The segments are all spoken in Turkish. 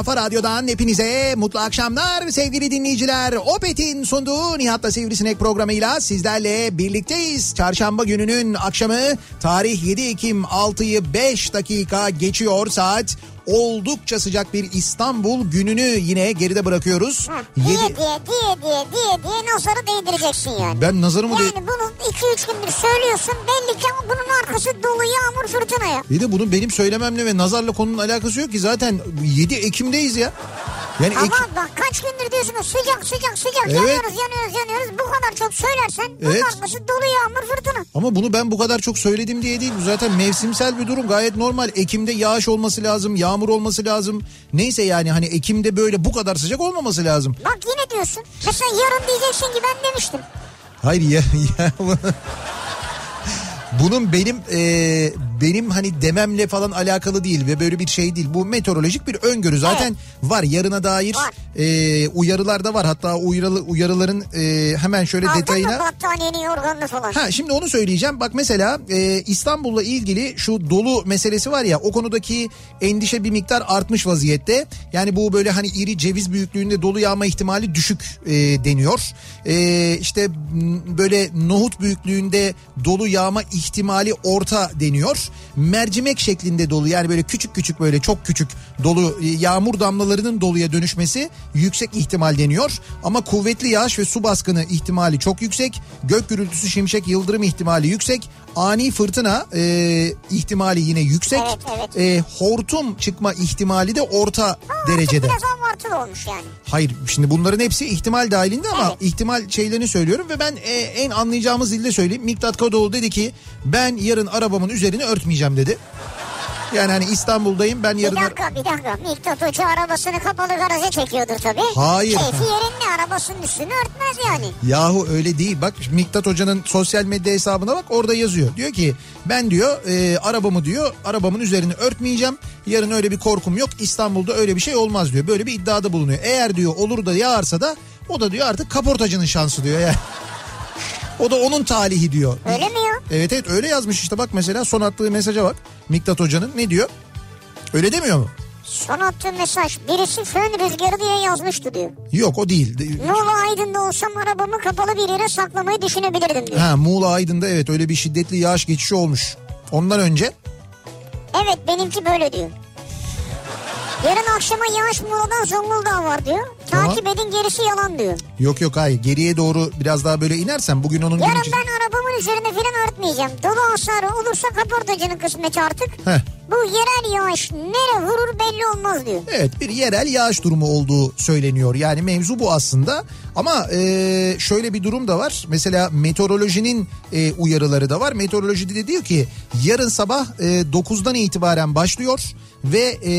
Kafa radyodan hepinize mutlu akşamlar sevgili dinleyiciler. Opet'in sunduğu Nihat'la Sivrisinek programıyla sizlerle birlikteyiz. Çarşamba gününün akşamı tarih 7 Ekim 6'yı 5 dakika geçiyor saat. Oldukça sıcak bir İstanbul gününü yine geride bırakıyoruz. Ha, diye Yedi- diye diye diye diye diye nazarı değdireceksin yani. Ben nazarımı de... Yani bunu 2-3 gündür söylüyorsun belli ki bunun arkası dolu yağmur fırtına ya. Bir de bunun benim söylememle ve nazarla konunun alakası yok ki zaten 7 Ekim'deyiz ya. Yani Ama Ekim- bak kaç gündür diyorsun ki sıcak sıcak sıcak Evet. yanıyoruz yanıyoruz yanıyoruz. Bu kadar çok söylersen bunun Evet. arkası dolu yağmur fırtına. Ama bunu ben bu kadar çok söyledim diye değil. Bu zaten mevsimsel bir durum. Gayet normal. Ekim'de yağış olması lazım, yağmur olması lazım. Neyse yani hani Ekim'de böyle bu kadar sıcak olmaması lazım. Bak yine diyorsun. Mesela yarın diyeceksin ki ben demiştim. Hayır ya, ya bunun benim e, benim hani dememle falan alakalı değil ve böyle bir şey değil. Bu meteorolojik bir öngörü zaten var. Yarına dair Var. e, uyarılar da var. Hatta uyarı, uyarıların e, hemen şöyle Aldın detayına... mı battaniyeni yorganını falan. Ha şimdi onu söyleyeceğim. Bak mesela e, İstanbul'la ilgili şu dolu meselesi var ya o konudaki endişe bir miktar artmış vaziyette. Yani bu böyle hani iri ceviz büyüklüğünde dolu yağma ihtimali düşük e, deniyor. E, işte böyle nohut büyüklüğünde dolu yağma ihtimali orta deniyor. Mercimek şeklinde dolu yani böyle küçük küçük böyle çok küçük dolu e, yağmur damlalarının doluya dönüşmesi yüksek ihtimal deniyor. Ama kuvvetli yağış ve su baskını ihtimali çok yüksek. Gök gürültüsü, şimşek, yıldırım ihtimali yüksek. Ani fırtına e, ihtimali yine yüksek. Evet, evet. E, hortum çıkma ihtimali de orta derecede. Biraz abartılı olmuş yani. Hayır şimdi bunların hepsi ihtimal dahilinde ama Evet. ihtimal şeylerini söylüyorum ve ben e, en anlayacağımız dilde söyleyeyim. Miktat Kadıoğlu dedi ki ben yarın arabamın üzerini örtmeyeceğim dedi. Yani hani İstanbul'dayım ben Bir yarın... dakika bir dakika. Miktat Hoca arabasını kapalı garaja çekiyordur tabii. Hayır. Keyfi yerinde arabasının üstünü örtmez yani. Yahu öyle değil bak Miktat Hoca'nın sosyal medya hesabına bak orada yazıyor. Diyor ki ben diyor e, arabamı diyor arabamın üzerini örtmeyeceğim. Yarın öyle bir korkum yok İstanbul'da öyle bir şey olmaz diyor. Böyle bir iddiada bulunuyor. Eğer diyor olur da yağarsa da o da diyor artık kaportacının şansı diyor yani. O da onun talihi diyor. Öyle mi ya? Evet evet öyle yazmış işte bak mesela son attığı mesaja bak. Miktat Hoca'nın ne diyor? Öyle demiyor mu? Son attığı mesaj birisi fön rüzgarı diye yazmıştı diyor. Yok o değil. Muğla Aydın'da olsam arabamı kapalı bir yere saklamayı düşünebilirdim diyor. Ha Muğla Aydın'da evet öyle bir şiddetli yağış geçişi olmuş. Ondan önce Evet benimki böyle diyor. Yarın akşama yağış Muğla'dan Zonguldak'a var diyor. Takip edin gerisi yalan diyor. Yok yok hayır geriye doğru biraz daha böyle inersen bugün onun Yarın güncü- ben arabamın üzerine falan örtmeyeceğim. Dolu hasarı olursa kaportacının kısmeti artık. Heh. Bu yerel yağış nere vurur belli olmaz diyor. Evet bir yerel yağış durumu olduğu söyleniyor. Yani mevzu bu aslında. Ama e, şöyle bir durum da var. Mesela meteorolojinin e, uyarıları da var. Meteoroloji de diyor ki yarın sabah e, 9'dan itibaren başlıyor ve e,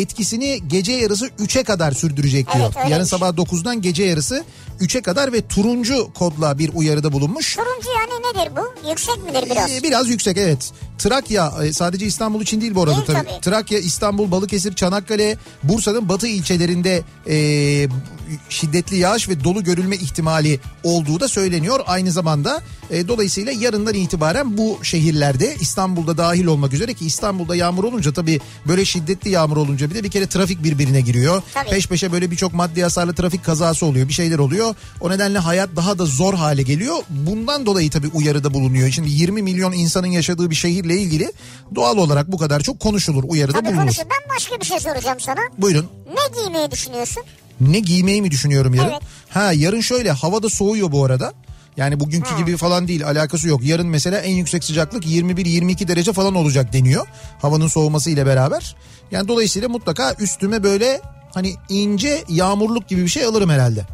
etkisini gece yarısı 3'e kadar sürdürecek diyor. Evet, yarın sabah 9'dan gece yarısı 3'e kadar ve turuncu kodla bir uyarıda bulunmuş. Turuncu yani nedir bu? Yüksek midir biraz? Ee, biraz yüksek evet. Trakya e, sadece İstanbul için değil bu arada Değil tabii. tabii. Trakya, İstanbul, Balıkesir, Çanakkale, Bursa'nın batı ilçelerinde e, şiddetli yağış ve dolu görülme ihtimali olduğu da söyleniyor. Aynı zamanda e, dolayısıyla yarından itibaren bu şehirlerde İstanbul'da dahil olmak üzere ki İstanbul'da yağmur olunca tabii böyle şiddetli yağmur olunca bir de bir kere trafik birbirine giriyor. Tabii. Peş peşe böyle birçok maddi hasarlı trafik kazası oluyor. Bir şeyler oluyor. O nedenle hayat daha da zor hale geliyor. Bundan dolayı tabii uyarıda bulunuyor. Şimdi 20 milyon insanın yaşadığı bir şehirle ilgili doğal olarak bu kadar çok konuşulur. Uyarıda Tabii bulunur. konuşun. Ben başka bir şey soracağım sana. Buyurun. Ne giymeyi düşünüyorsun? Ne giymeyi mi düşünüyorum yarın? Evet. Ha yarın şöyle havada soğuyor bu arada. Yani bugünkü gibi falan değil alakası yok. Yarın mesela en yüksek sıcaklık 21-22 derece falan olacak deniyor. Havanın soğuması ile beraber. Yani dolayısıyla mutlaka üstüme böyle hani ince yağmurluk gibi bir şey alırım herhalde.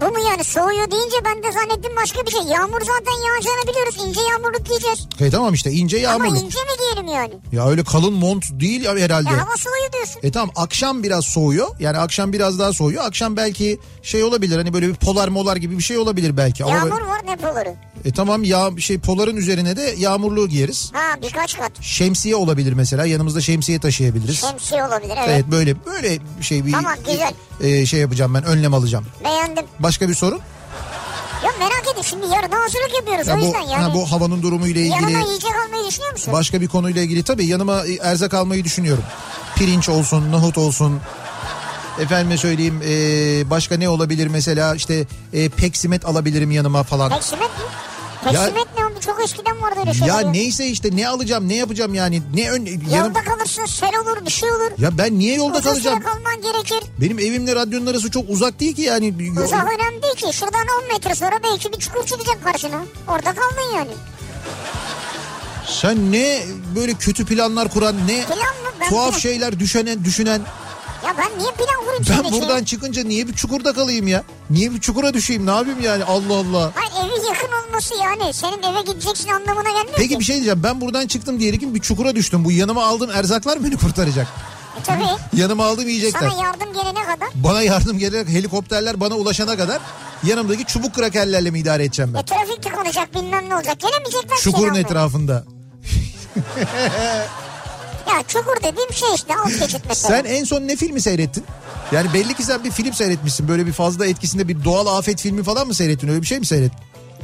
Bu mu yani soğuyor deyince ben de zannettim başka bir şey. Yağmur zaten yağacağını biliyoruz. İnce yağmurluk giyeceğiz. E tamam işte ince yağmurluk. Ama ince mi giyelim yani? Ya öyle kalın mont değil ya herhalde. Ya hava soğuyor diyorsun. E tamam akşam biraz soğuyor. Yani akşam biraz daha soğuyor. Akşam belki şey olabilir hani böyle bir polar molar gibi bir şey olabilir belki. Ama Yağmur böyle- var ne poları. E tamam ya şey poların üzerine de yağmurluğu giyeriz. Ha birkaç kat. Şemsiye olabilir mesela. Yanımızda şemsiye taşıyabiliriz. Şemsiye olabilir evet. Evet böyle böyle şey bir Tamam, güzel. E, şey yapacağım ben önlem alacağım. Beğendim. Başka bir sorun? Ya merak edin şimdi yarın hazırlık yapıyoruz Ya o bu, yüzden yani. ha, bu havanın durumuyla ilgili Yanına yiyecek almayı düşünüyor musun? başka bir konuyla ilgili tabii yanıma e, erzak almayı düşünüyorum. Pirinç olsun, nohut olsun. Efendime söyleyeyim e, başka ne olabilir mesela işte e, peksimet alabilirim yanıma falan. Peksimet mi? Peksimet ne oldu? Çok eskiden vardı öyle şeyler. Ya neyse işte ne alacağım ne yapacağım yani ne ön yanım Yolda kalırsın sel olur bir şey olur. ya ben niye yolda Uzun kalacağım? süre kalman gerekir. Benim evimle radyonun arası çok uzak değil ki yani. Uzak önemli değil ki. Şuradan 10 metre sonra belki bir çukur çıkacak karşına. Orada kaldın yani. Sen ne böyle kötü planlar kuran ne Plan mı? Ben tuhaf plan- şeyler düşünen düşünen. Ya ben niye plan kurayım senin Ben için? buradan çıkınca niye bir çukurda kalayım ya? Niye bir çukura düşeyim ne yapayım yani Allah Allah. Hayır evi yakın olması yani. Senin eve gideceksin anlamına gelmiyor Peki ki. bir şey diyeceğim ben buradan çıktım diyelim ki bir çukura düştüm. Bu yanıma aldığım erzaklar beni kurtaracak. E, tabii. Yanıma aldığım yiyecekler. Sana yardım gelene kadar. Bana yardım gelerek helikopterler bana ulaşana kadar yanımdaki çubuk krakerlerle mi idare edeceğim ben? E trafik tıkanacak bilmem ne olacak. Gelemeyecekler Çukurun etrafında. Ya çukur dediğim şey işte alt geçit mesela. Sen en son ne filmi seyrettin? Yani belli ki sen bir film seyretmişsin. Böyle bir fazla etkisinde bir doğal afet filmi falan mı seyrettin? Öyle bir şey mi seyrettin?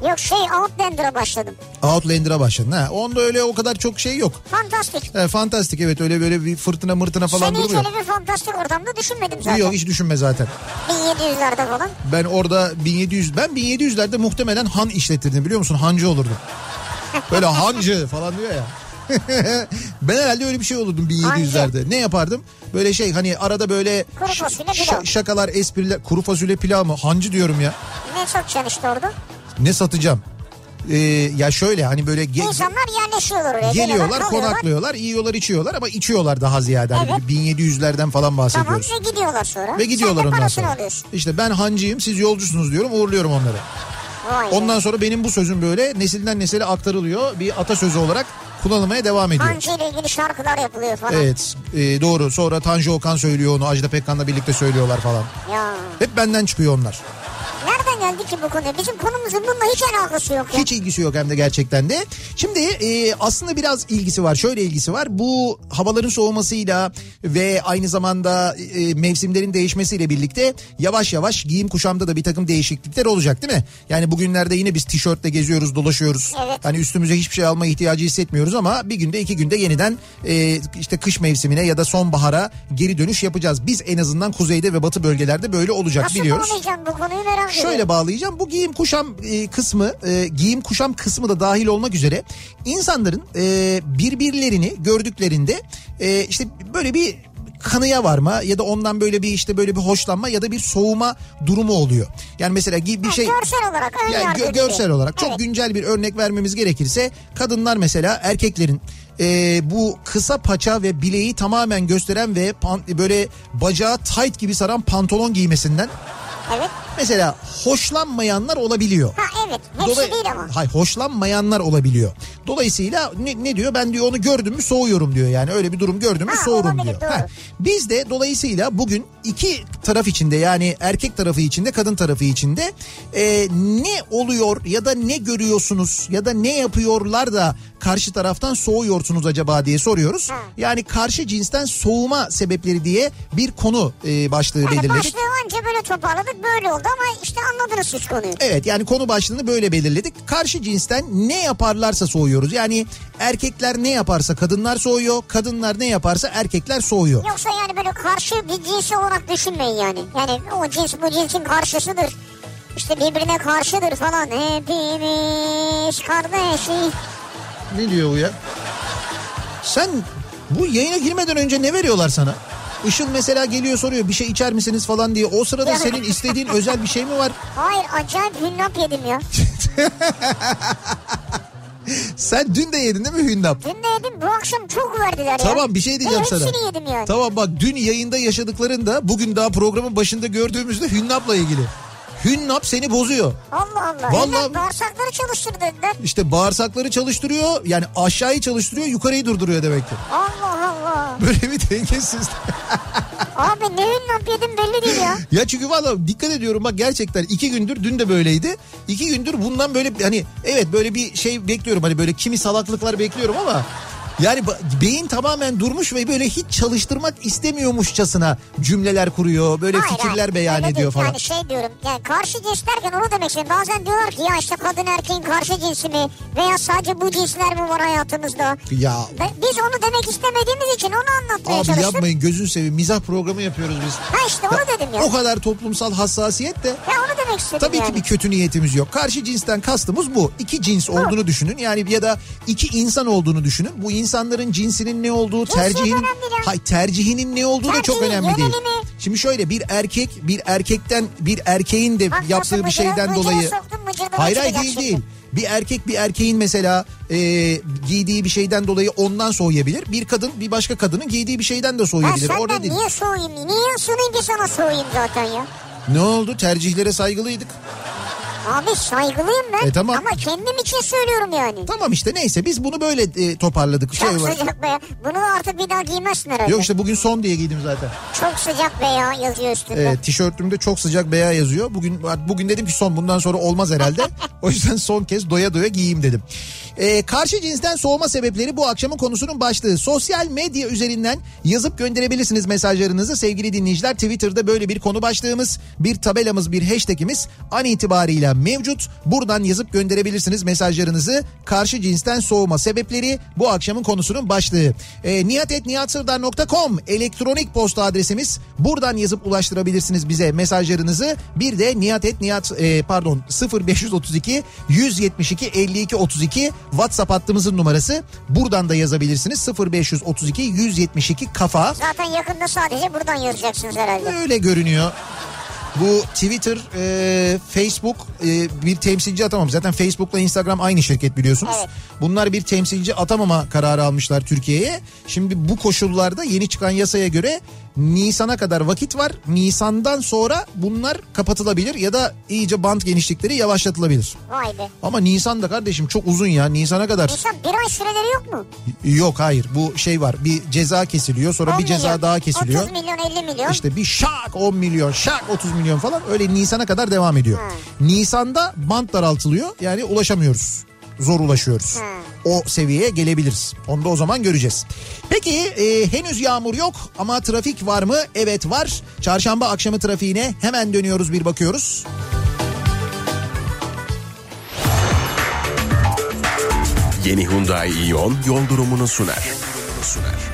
Yok şey Outlander'a başladım. Outlander'a başladın ha. Onda öyle o kadar çok şey yok. Fantastik. He, fantastik evet öyle böyle bir fırtına mırtına falan Seni hiç durmuyor. öyle bir fantastik ortamda düşünmedim zaten. Yok hiç düşünme zaten. 1700'lerde falan. Ben orada 1700 ben 1700'lerde muhtemelen han işletirdim biliyor musun? Hancı olurdum. Böyle hancı falan diyor ya. Ben herhalde öyle bir şey olurdum 1700'lerde. Ne yapardım? Böyle şey hani arada böyle ş- şakalar, espriler, kuru fasulye pilav mı? Hancı diyorum ya. Ne satacaksın işte orada? Ne satacağım? Ee, ya şöyle hani böyle ge- İnsanlar yerleşiyorlar oraya. geliyorlar, konaklıyorlar, yiyorlar, içiyorlar ama içiyorlar daha ziyade. Hani Evet. 1700'lerden falan Tamam bahsediyoruz. ve gidiyorlar sonra. Ve gidiyorlar Sen ondan sonra. alıyorsun. İşte ben hancıyım, siz yolcusunuz diyorum, uğurluyorum onları. Vay. Ondan sonra benim bu sözüm böyle nesilden nesile aktarılıyor. Bir atasözü olarak kullanılmaya devam ediyor. Hancı ile ilgili şarkılar yapılıyor falan. Evet e, doğru sonra Tanju Okan söylüyor onu Ajda Pekkan'la birlikte söylüyorlar falan. Ya Hep benden çıkıyor onlar. Nereden geldi ki bu konu? Bizim konumuzun bununla hiç alakası yok ya. Hiç ilgisi yok hem de gerçekten de. Şimdi e, aslında biraz ilgisi var. Şöyle ilgisi var. Bu havaların soğumasıyla ve aynı zamanda e, mevsimlerin değişmesiyle birlikte yavaş yavaş giyim kuşamda da bir takım değişiklikler olacak değil mi? Yani bugünlerde yine biz tişörtle geziyoruz, dolaşıyoruz. Evet. Hani üstümüze hiçbir şey alma ihtiyacı hissetmiyoruz ama bir günde iki günde yeniden e, işte kış mevsimine ya da sonbahara geri dönüş yapacağız. Biz en azından kuzeyde ve batı bölgelerde böyle olacak Nasıl biliyoruz. bağlayacağım bu konuyu merak ediyorum. Şöyle bağlayacağım. Bu giyim kuşam e, kısmı, e, giyim kuşam kısmı da dahil olmak üzere insanların e, birbirlerini gördüklerinde e, işte böyle bir kanıya varma ya da ondan böyle bir işte böyle bir hoşlanma ya da bir soğuma durumu oluyor. Yani mesela bir Ha, şey Görsel olarak yani gö- görsel olarak çok Evet. güncel bir örnek vermemiz gerekirse kadınlar mesela erkeklerin e, bu kısa paça ve bileği tamamen gösteren ve pan- böyle bacağı tight gibi saran pantolon giymesinden Evet. Mesela hoşlanmayanlar olabiliyor. Ha evet. Hepsi Dolay- değil ama. Hayır hoşlanmayanlar olabiliyor. Dolayısıyla ne, ne diyor ben diyor onu gördüm mü soğuyorum diyor yani öyle bir durum gördüm mü Ha, soğurum olabilir, diyor. Ha, biz de dolayısıyla bugün iki taraf içinde yani erkek tarafı içinde kadın tarafı içinde e, ne oluyor ya da ne görüyorsunuz ya da ne yapıyorlar da karşı taraftan soğuyorsunuz acaba diye soruyoruz. Ha. Yani karşı cinsten soğuma sebepleri diye bir konu e, başlığı Yani belirledik. başlığı anca böyle toparladık böyle oldu ama işte anladınız siz konuyu. Evet yani konu başlığını böyle belirledik. Karşı cinsten ne yaparlarsa soğuyoruz. Yani erkekler ne yaparsa kadınlar soğuyor. Kadınlar ne yaparsa erkekler soğuyor. Yoksa yani böyle karşı bir cinsi olarak düşünmeyin yani. Yani o cins bu cinsin karşısıdır. İşte birbirine karşıdır falan. Hepimiz kardeşiz. Ne diyor bu ya? Sen bu yayına girmeden önce ne veriyorlar sana? Işıl mesela geliyor soruyor bir şey içer misiniz falan diye. O sırada senin istediğin özel bir şey mi var? Hayır acayip hünnap yedim ya. Sen dün de yedin değil mi hünnap? Dün de yedim bu akşam çok verdiler ya. Tamam bir şey diyeceğim Ve sana. hepsini yedim yani. Tamam bak dün yayında yaşadıkların da bugün daha programın başında gördüğümüzde hünnapla ilgili. Hünnap seni bozuyor. Allah Allah. Vallahi- Vallahi... bağırsakları çalıştır dediler. İşte bağırsakları çalıştırıyor yani aşağıyı çalıştırıyor yukarıyı durduruyor demek ki. Allah. Böyle bir dengesizlik. Abi ne hünnap yedim belli değil ya. ya çünkü valla dikkat ediyorum bak gerçekten iki gündür dün de böyleydi. İki gündür bundan böyle hani evet böyle bir şey bekliyorum hani böyle kimi salaklıklar bekliyorum ama yani beyin tamamen durmuş ve böyle hiç çalıştırmak istemiyormuşçasına cümleler kuruyor. Böyle Hayır, fikirler beyan ediyor değil. falan. Yani şey diyorum yani karşı cins derken onu demek istiyorum. Bazen diyorlar ki ya işte kadın erkeğin karşı cinsi mi veya sadece bu cinsler mi var hayatımızda? Ya Biz onu demek istemediğimiz için onu anlatmaya abi çalıştım. yapmayın gözün seveyim mizah programı yapıyoruz biz. Ha işte onu dedim ya. O kadar toplumsal hassasiyet de Ya onu demek istedim Tabii yani. ki bir kötü niyetimiz yok. Karşı cinsten kastımız bu. İki cins olduğunu düşünün. Yani ya da iki insan olduğunu düşünün. Bu insanların cinsinin ne olduğu, tercihinin ya. hay tercihinin ne olduğu da çok Tercihi, önemli değil. yönelimi. Şimdi şöyle bir erkek bir erkekten bir erkeğin de Bak yaptığı bir mıcırı- şeyden mıcırı dolayı soktun, Hayır hayır değil değil. Bir erkek bir erkeğin mesela e, giydiği bir şeyden dolayı ondan soğuyabilir. Bir kadın bir başka kadının giydiği bir şeyden de soğuyabilir. senden Orada değil. niye soğuyayım? Niye ısınayım ki sana soğuyayım zaten ya? Ne oldu? Tercihlere saygılıydık. Abi saygılıyım ben E, tamam. ama kendim için söylüyorum yani. Tamam işte neyse biz bunu böyle e, toparladık. Çok Şey var. sıcak be. Bunu artık bir daha giymezsin herhalde. Yok işte bugün son diye giydim zaten. Çok sıcak be ya yazıyor üstünde. Evet, tişörtümde çok sıcak beya yazıyor. Bugün bugün dedim ki son bundan sonra olmaz herhalde. o yüzden son kez doya doya giyeyim dedim. Ee, karşı cinsten soğuma sebepleri bu akşamın konusunun başlığı. Sosyal medya üzerinden yazıp gönderebilirsiniz mesajlarınızı sevgili dinleyiciler. Twitter'da böyle bir konu başlığımız, bir tabelamız, bir hashtagimiz an itibariyle mevcut. Buradan yazıp gönderebilirsiniz mesajlarınızı. Karşı cinsten soğuma sebepleri bu akşamın konusunun başlığı. Ee, nihatetnihatsırdar.com elektronik posta adresimiz. Buradan yazıp ulaştırabilirsiniz bize mesajlarınızı. Bir de nihatetnihat e, pardon 0532 172 52 32 WhatsApp hattımızın numarası. Buradan da yazabilirsiniz. 0532 172 kafa. Zaten yakında sadece buradan yazacaksınız herhalde. Öyle görünüyor. Bu Twitter, e, Facebook e, bir temsilci atamam. Zaten Facebook'la Instagram aynı şirket biliyorsunuz. Evet. Bunlar bir temsilci atamama kararı almışlar Türkiye'ye. Şimdi bu koşullarda yeni çıkan yasaya göre Nisan'a kadar vakit var. Nisan'dan sonra bunlar kapatılabilir ya da iyice bant genişlikleri yavaşlatılabilir. Vay be. Ama Nisan'da kardeşim çok uzun ya. Nisan'a kadar. İnsan bir ay süreleri yok mu? Yok hayır bu şey var. Bir ceza kesiliyor sonra 10 bir ceza milyon, daha kesiliyor. 30 milyon 50 milyon. İşte bir şak 10 milyon, şak 30 milyon falan öyle Nisan'a kadar devam ediyor. Nisan'da bant daraltılıyor yani ulaşamıyoruz. Zor ulaşıyoruz. O seviyeye gelebiliriz. Onu da o zaman göreceğiz. Peki e, henüz yağmur yok ama trafik var mı? Evet var. Çarşamba akşamı trafiğine hemen dönüyoruz bir bakıyoruz. Yeni Hyundai Ion yol durumunu sunar. sunar.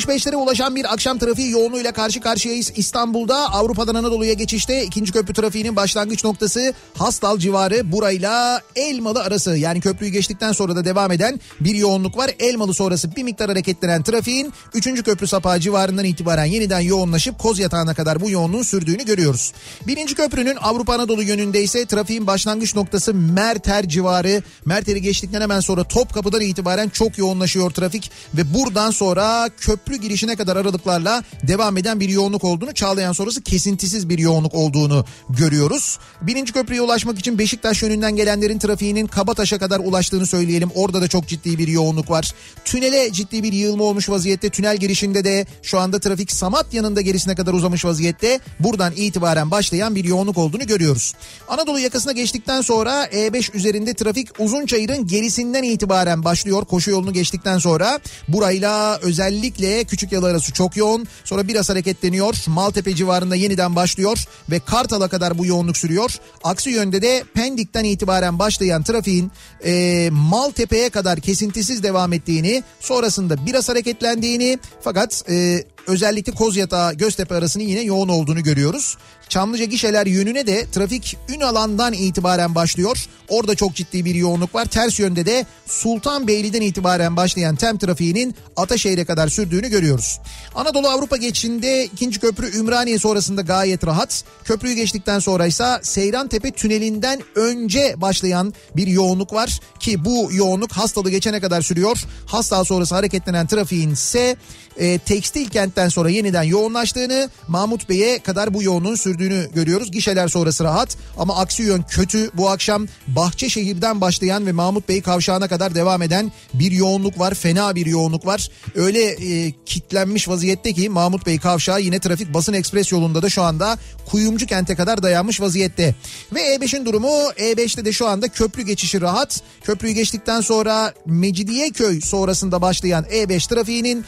Yine 7.65'lere ulaşan bir akşam trafiği yoğunluğuyla karşı karşıyayız. İstanbul'da Avrupa'dan Anadolu'ya geçişte ikinci köprü trafiğinin başlangıç noktası Hastal civarı burayla Elmalı arası. Yani köprüyü geçtikten sonra da devam eden bir yoğunluk var. Elmalı sonrası bir miktar hareketlenen trafiğin 3. köprü sapağı civarından itibaren yeniden yoğunlaşıp Koz Yatağı'na kadar bu yoğunluğun sürdüğünü görüyoruz. Birinci köprünün Avrupa Anadolu yönünde ise trafiğin başlangıç noktası Merter civarı. Merter'i geçtikten hemen sonra Topkapı'dan itibaren çok yoğunlaşıyor trafik ve buradan sonra köprü girişine kadar aralıklarla devam eden bir yoğunluk olduğunu Çağlayan sonrası kesintisiz bir yoğunluk olduğunu görüyoruz. Birinci köprüye ulaşmak için Beşiktaş yönünden gelenlerin trafiğinin Kabataş'a kadar ulaştığını söyleyelim. Orada da çok ciddi bir yoğunluk var. Tünele ciddi bir yığılma olmuş vaziyette. Tünel girişinde de şu anda trafik Samatya'nın da gerisine kadar uzamış vaziyette. Buradan itibaren başlayan bir yoğunluk olduğunu görüyoruz. Anadolu yakasına geçtikten sonra E5 üzerinde trafik Uzunçayır'ın gerisinden itibaren başlıyor. Koşu yolunu geçtikten sonra burayla özellikle Küçük Yalı arası çok yoğun. Sonra biraz hareketleniyor. Maltepe civarında yeniden başlıyor ve Kartal'a kadar bu yoğunluk sürüyor. Aksi yönde de Pendik'ten itibaren başlayan trafiğin e, Maltepe'ye kadar kesintisiz devam ettiğini, sonrasında biraz hareketlendiğini fakat e, özellikle Kozyatağı Göztepe arasının yine yoğun olduğunu görüyoruz. Çamlıca gişeler yönüne de trafik Ünalan'dan itibaren başlıyor. Orada çok ciddi bir yoğunluk var. Ters yönde de Sultanbeyli'den itibaren başlayan tem trafiğinin Ataşehir'e kadar sürdüğünü görüyoruz. Anadolu Avrupa geçişinde ikinci köprü Ümraniye sonrasında gayet rahat. Köprüyü geçtikten sonra ise Seyrantepe tünelinden önce başlayan bir yoğunluk var. Ki bu yoğunluk hastalı geçene kadar sürüyor. Hasta sonrası hareketlenen trafiğin ise e, tekstil kentten sonra yeniden yoğunlaştığını Mahmut Bey'e kadar bu yoğunluğun sürdüğünü görüyoruz. Gişeler sonrası rahat ama aksi yön kötü. Bu akşam Bahçeşehir'den başlayan ve Mahmut Bey kavşağına kadar devam eden bir yoğunluk var. Fena bir yoğunluk var. Öyle e, kitlenmiş vaziyette ki Mahmut Bey kavşağı yine trafik basın ekspres yolunda da şu anda Kuyumcu kente kadar dayanmış vaziyette. Ve E5'in durumu E5'te de şu anda köprü geçişi rahat. Köprüyü geçtikten sonra Mecidiyeköy sonrasında başlayan E5 trafiğinin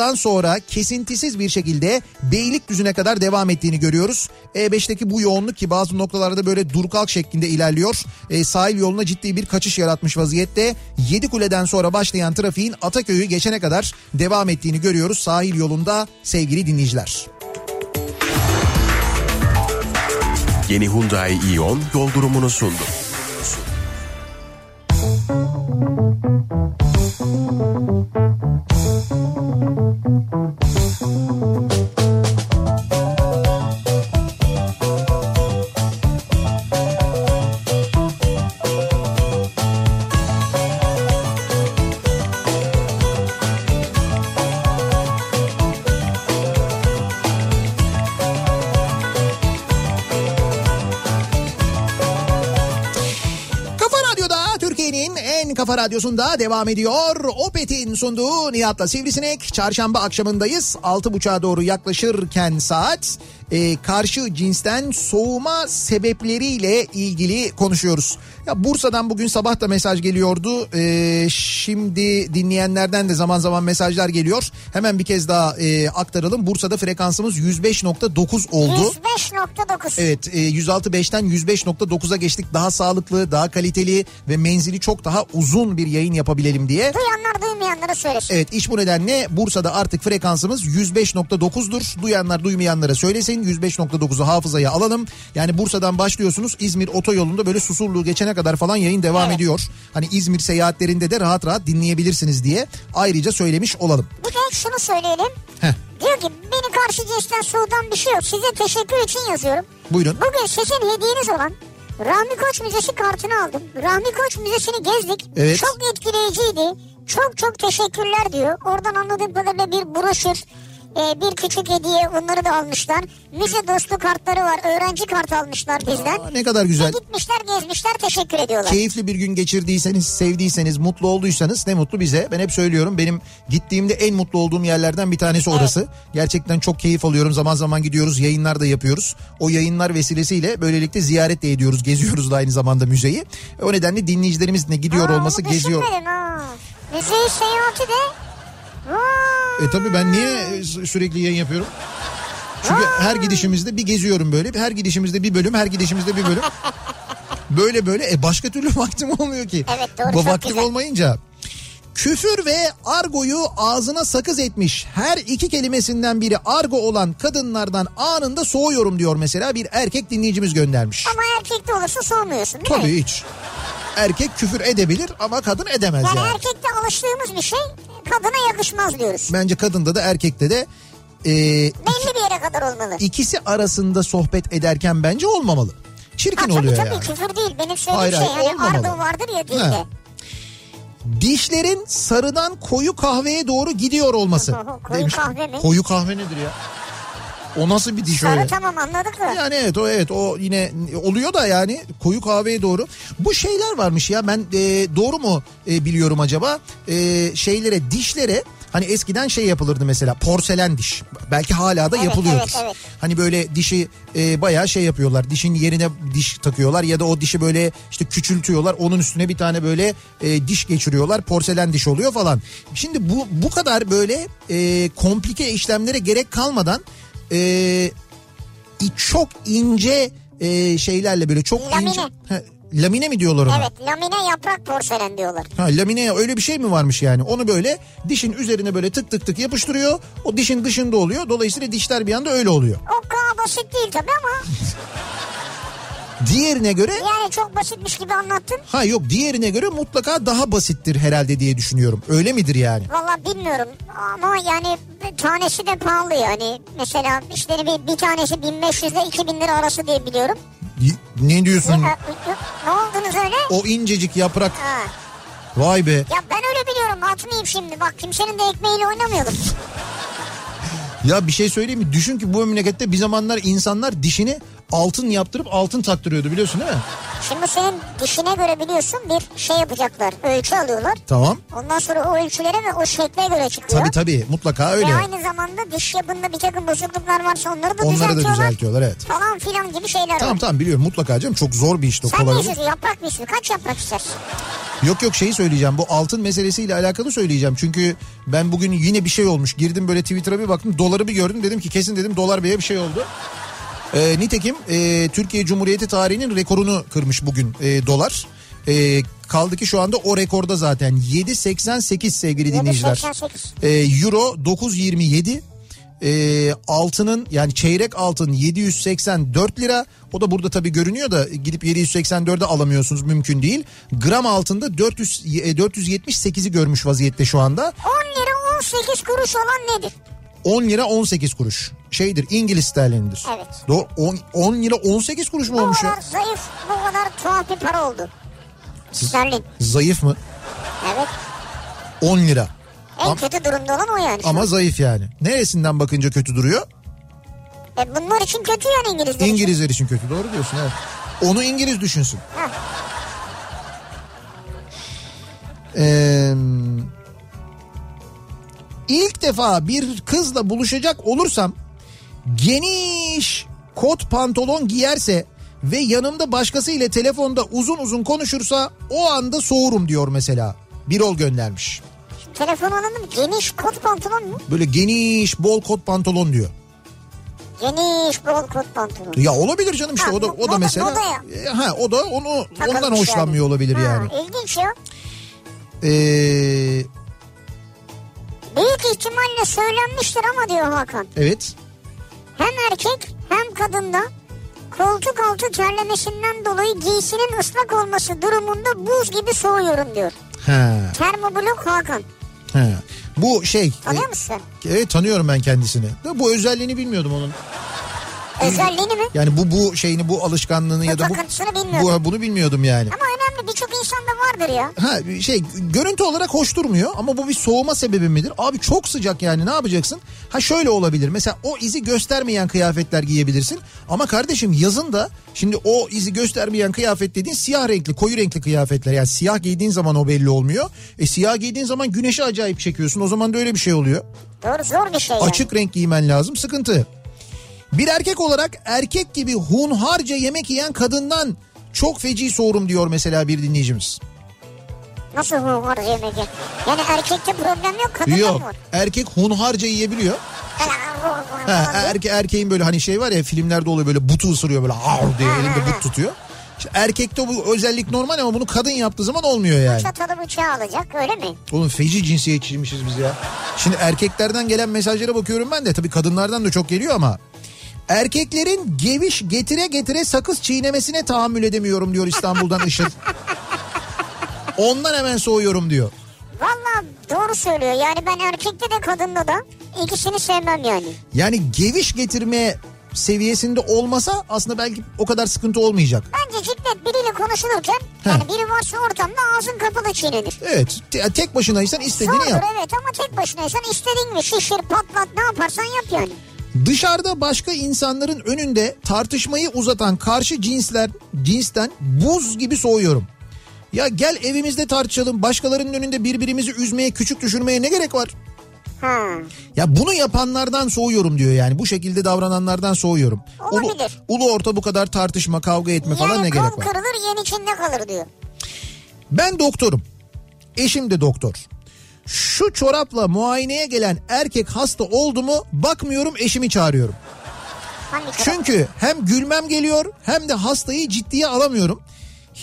buradan sonra kesintisiz bir şekilde Beylikdüzü'ne kadar devam ettiğini görüyoruz. E5'teki bu yoğunluk ki bazı noktalarda böyle dur kalk şeklinde ilerliyor. E, sahil yoluna ciddi bir kaçış yaratmış vaziyette. Yedikule'den sonra başlayan trafiğin Ataköy'ü geçene kadar devam ettiğini görüyoruz sahil yolunda sevgili dinleyiciler. Yeni Hyundai Ion yol durumunu sundu. Kafa radyosunda devam ediyor. Opet'in sunduğu Nihat'la Sivrisinek. Çarşamba akşamındayız. 6.30'a doğru yaklaşırken saat e, karşı cinsten soğuma sebepleriyle ilgili konuşuyoruz. Ya Bursa'dan bugün sabah da mesaj geliyordu. E, şimdi dinleyenlerden de zaman zaman mesajlar geliyor. Hemen bir kez daha e, aktaralım. Bursa'da frekansımız 105.9 oldu. 105.9. Evet e, 106.5'ten 105.9'a geçtik. Daha sağlıklı, daha kaliteli ve menzili çok daha uzun bir yayın yapabilelim diye. Duyanlar duymayanlara söylesin. Evet iş bu nedenle Bursa'da artık frekansımız 105.9'dur. Duyanlar duymayanlara söylesin. 105.9'u hafızaya alalım. Yani Bursa'dan başlıyorsunuz İzmir otoyolunda böyle Susurluğu geçene kadar falan yayın devam Evet. ediyor. Hani İzmir seyahatlerinde de rahat rahat dinleyebilirsiniz diye ayrıca söylemiş olalım. Bir de şunu söyleyelim. Heh, Diyor ki beni karşı cinsten soğudan bir şey yok. Size teşekkür için yazıyorum. buyurun. Bugün sizin hediyeniz olan Rahmi Koç Müzesi kartını aldım. Rahmi Koç Müzesi'ni gezdik. Evet. Çok etkileyiciydi. Çok çok teşekkürler diyor. Oradan anladığım kadarıyla bir broşür, e, bir küçük hediye onları da almışlar. Müze dostu kartları var. Öğrenci kartı almışlar bizden. Aa, ne kadar güzel. Ve gitmişler gezmişler teşekkür ediyorlar. Keyifli bir gün geçirdiyseniz, sevdiyseniz, mutlu olduysanız ne mutlu bize. Ben hep söylüyorum benim gittiğimde en mutlu olduğum yerlerden bir tanesi orası. Gerçekten çok keyif alıyorum. Zaman zaman gidiyoruz, yayınlar da yapıyoruz. O yayınlar vesilesiyle böylelikle ziyaret de ediyoruz, geziyoruz da aynı zamanda müzeyi. O nedenle dinleyicilerimizin de gidiyor Aa, olması, geziyor. ha. Seyahati de. Vay. E tabii ben niye sü- sürekli yayın yapıyorum? Çünkü her gidişimizde bir geziyorum böyle. Her gidişimizde bir bölüm, her gidişimizde bir bölüm. Böyle böyle e başka türlü vaktim olmuyor ki. Evet, doğru, Bu vaktim güzel. olmayınca. Küfür ve argoyu ağzına sakız etmiş. Her iki kelimesinden biri argo olan kadınlardan anında soğuyorum diyor mesela bir erkek dinleyicimiz göndermiş. Ama erkekte olursa soğumuyorsun değil mi? Tabii hiç. Erkek küfür edebilir ama kadın edemez Yani yani. erkekte alıştığımız bir şey kadına yakışmaz diyoruz. Bence kadında da erkekte de e, Belli bir yere kadar olmalı. ikisi arasında sohbet ederken bence olmamalı. Ha, Çirkin tabii oluyor tabii yani. küfür değil. Benim söylediğim Hayır, şey hayır, hani olmamalı. argo vardır ya. Ha. Dişlerin sarıdan koyu kahveye doğru gidiyor olması. Koyu kahve mi? Koyu kahve nedir ya? O nasıl bir diş öyle? Tamam anladık da. Yani evet o evet o yine oluyor da yani koyu kahveye doğru. Bu şeyler varmış ya ben e, doğru mu e, biliyorum acaba? E, şeylere dişlere hani eskiden şey yapılırdı mesela porselen diş. Belki hala da Evet, yapılıyordur. evet, evet. Hani böyle dişi e, bayağı şey yapıyorlar. Dişin yerine diş takıyorlar ya da o dişi böyle işte küçültüyorlar. Onun üstüne bir tane böyle e, diş geçiriyorlar. Porselen diş oluyor falan. Şimdi bu bu kadar böyle e, komplike işlemlere gerek kalmadan e, çok ince e, şeylerle böyle çok Lamine. ince. Ha, lamine mi diyorlar ona? Evet lamine yaprak porselen diyorlar. Ha, lamine öyle bir şey mi varmış yani? Onu böyle dişin üzerine böyle tık tık tık yapıştırıyor. O dişin dışında oluyor. Dolayısıyla dişler bir anda öyle oluyor. O kadar basit değil tabii ama Diğerine göre yani çok basitmiş gibi anlattın. ha yok diğerine göre mutlaka daha basittir herhalde diye düşünüyorum. Öyle midir yani? Valla bilmiyorum ama yani tanesi de pahalı yani. Mesela işte bir, bir tanesi 1500 ile 2000 lira arası diye biliyorum. Ne diyorsun? Ya, ne oldunuz öyle? O incecik yaprak. Ha. Vay be. Ya ben öyle biliyorum atmayayım şimdi bak kimsenin de ekmeğiyle oynamayalım. Ya bir şey söyleyeyim mi? Düşün ki bu memlekette bir zamanlar insanlar dişini altın yaptırıp altın taktırıyordu biliyorsun değil mi? Şimdi senin dişine göre biliyorsun bir şey yapacaklar. Ölçü alıyorlar. Tamam. Ondan sonra o ölçülere ve o şekle göre çıkıyor. Tabii tabii mutlaka öyle. Ve aynı zamanda diş yapında bir takım bozukluklar varsa onları da Onları da düzeltiyorlar. düzeltiyorlar evet. Falan filan gibi şeyler Tamam var. tamam biliyorum mutlaka canım çok zor bir iş Sen kolay ne istiyorsun? Yaprak mı istiyorsun? Kaç yaprak istersin? Yok yok şeyi söyleyeceğim bu altın meselesiyle alakalı söyleyeceğim. Çünkü ben bugün yine bir şey olmuş girdim böyle Twitter'a bir baktım doları bir gördüm dedim ki kesin dedim dolar beye bir şey oldu. Ee, nitekim e, Türkiye Cumhuriyeti tarihinin rekorunu kırmış bugün e, dolar. E, kaldı ki şu anda o rekorda zaten 7.88 sevgili dinleyiciler. 7.88. E, Euro 9.27 e, altının yani çeyrek altın 784 lira o da burada tabii görünüyor da gidip 784'e alamıyorsunuz mümkün değil. Gram altında 400 e, 478'i görmüş vaziyette şu anda. 10 lira 18 kuruş olan nedir? 10 lira 18 kuruş. Şeydir İngiliz sterlinidir. Evet. Doğru 10, 10 lira 18 kuruş mu Bu olmuş ya? kadar zayıf, bu kadar tuhaf bir para oldu. Sterlin. Zayıf mı? Evet. 10 lira. En Am- kötü durumda olan o yani. Ama zayıf yani. Neresinden bakınca kötü duruyor? E bunlar için kötü yani İngilizler için. İngilizler için kötü. Doğru diyorsun evet. Onu İngiliz düşünsün. Ha. Ee, ilk defa bir kızla buluşacak olursam geniş kot pantolon giyerse ve yanımda başkası ile telefonda uzun uzun konuşursa o anda soğurum diyor mesela. Birol göndermiş. Telefon anladım. Geniş kot pantolon mu? Böyle geniş bol kot pantolon diyor. Geniş bol kot pantolon. Ya olabilir canım işte Ha, o da o da mesela ya. E, ha o da onu Takılmış ondan hoşlanmıyor yani. olabilir Ha, yani. İlginç ya. Ee, Büyük ihtimalle söylenmiştir ama diyor Hakan. evet. Hem erkek hem kadında koltuk altı terlemesinden dolayı giysinin ıslak olması durumunda buz gibi soğuyorum diyor. Ha, Termoblok Hakan. ha. Bu şey. Tanıyor e, musun? Evet tanıyorum ben kendisini. Bu özelliğini bilmiyordum onun. Özelliğini mi? Yani bu bu şeyini bu alışkanlığını ya da bu, bu bunu bilmiyordum yani. Ama birçok insanda vardır ya. Ha şey görüntü olarak hoş durmuyor ama bu bir soğuma sebebi midir? Abi çok sıcak yani ne yapacaksın? Ha şöyle olabilir. Mesela o izi göstermeyen kıyafetler giyebilirsin. Ama kardeşim yazın da şimdi o izi göstermeyen kıyafet dediğin siyah renkli, koyu renkli kıyafetler. Yani siyah giydiğin zaman o belli olmuyor. E siyah giydiğin zaman güneşi acayip çekiyorsun. O zaman da öyle bir şey oluyor. Doğru zor bir şey yani. Açık renk giymen lazım sıkıntı. Bir erkek olarak erkek gibi hunharca yemek yiyen kadından çok feci soğurum diyor mesela bir dinleyicimiz. Nasıl var yemek ya? Yani erkekte problem yok kadında Yok mı var? erkek hunharca yiyebiliyor. Ha, erke, erkeğin böyle hani şey var ya filmlerde oluyor böyle butu ısırıyor böyle av diye elinde but tutuyor. İşte erkekte bu özellik normal ama bunu kadın yaptığı zaman olmuyor yani. Çatalı bıçağı alacak öyle mi? Oğlum feci cinsiyetçiymişiz biz ya. Şimdi erkeklerden gelen mesajlara bakıyorum ben de. Tabii kadınlardan da çok geliyor ama. Erkeklerin geviş getire getire sakız çiğnemesine tahammül edemiyorum diyor İstanbul'dan Işıl. Ondan hemen soğuyorum diyor. Valla doğru söylüyor. Yani ben erkekte de kadında da ikisini sevmem yani. Yani geviş getirme seviyesinde olmasa aslında belki o kadar sıkıntı olmayacak. Bence cidden biriyle konuşulurken yani biri varsa ortamda ağzın kapalı çiğnenir. Evet te- tek başınaysan istediğini Zordur yap. evet ama tek başınaysan istediğin gibi şişir patlat ne yaparsan yap yani. Dışarıda başka insanların önünde tartışmayı uzatan karşı cinsler cinsten buz gibi soğuyorum. Ya gel evimizde tartışalım. Başkalarının önünde birbirimizi üzmeye, küçük düşürmeye ne gerek var? Ha. Ya bunu yapanlardan soğuyorum diyor yani. Bu şekilde davrananlardan soğuyorum. Ulu, Olabilir. ulu orta bu kadar tartışma, kavga etme falan Yani ne kol gerek var? kırılır yen içinde kalır diyor. Ben doktorum. Eşim de doktor. Şu çorapla muayeneye gelen erkek hasta oldu mu bakmıyorum eşimi çağırıyorum. Çünkü hem gülmem geliyor hem de hastayı ciddiye alamıyorum.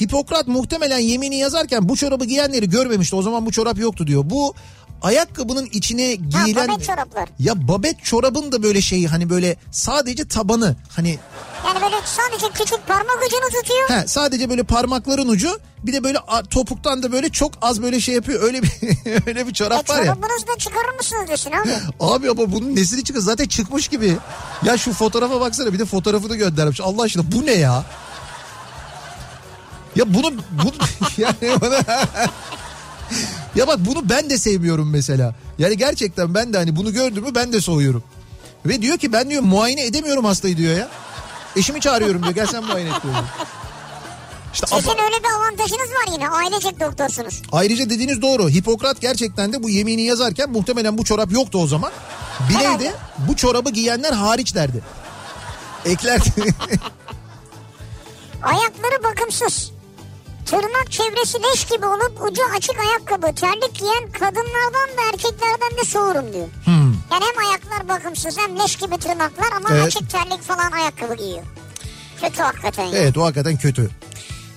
Hipokrat muhtemelen yemini yazarken bu çorabı giyenleri görmemişti. O zaman bu çorap yoktu diyor. Bu ayakkabının içine giyilen... babet çoraplar. Ya babet çorabın da böyle şeyi hani böyle sadece tabanı hani Yani böyle sadece küçük parmak ucunu tutuyor. he, sadece böyle parmakların ucu bir de böyle topuktan da böyle çok az böyle şey yapıyor. Öyle bir öyle bir E çorap var ya. çorabınızı da çıkarır mısınız desin abi. Abi ama bunun nesini çıkıyor zaten çıkmış gibi. Ya şu fotoğrafa baksana bir de fotoğrafını göndermiş. Allah aşkına bu ne ya? Ya bunu, bunu yani bana... ya bak bunu ben de sevmiyorum mesela. Yani gerçekten ben de hani bunu gördüm mü ben de soğuyorum. Ve diyor ki ben diyor muayene edemiyorum hastayı diyor ya. Eşimi çağırıyorum diyor gel sen muayene et diyor. İşte Sizin öyle bir avantajınız var yine ailecek doktorsunuz. Ayrıca dediğiniz doğru. Hipokrat gerçekten de bu yemini yazarken muhtemelen bu çorap yoktu o zaman. Bileydi bu çorabı giyenler hariç derdi. Eklerdi. Ayakları bakımsız. Tırnak çevresi leş gibi olup ucu açık ayakkabı, terlik giyen kadınlardan da erkeklerden de soğurum diyor. Yani hem ayaklar bakımsız hem leş gibi tırnaklar ama Evet. açık terlik falan ayakkabı giyiyor. Kötü hakikaten ya. evet o hakikaten kötü.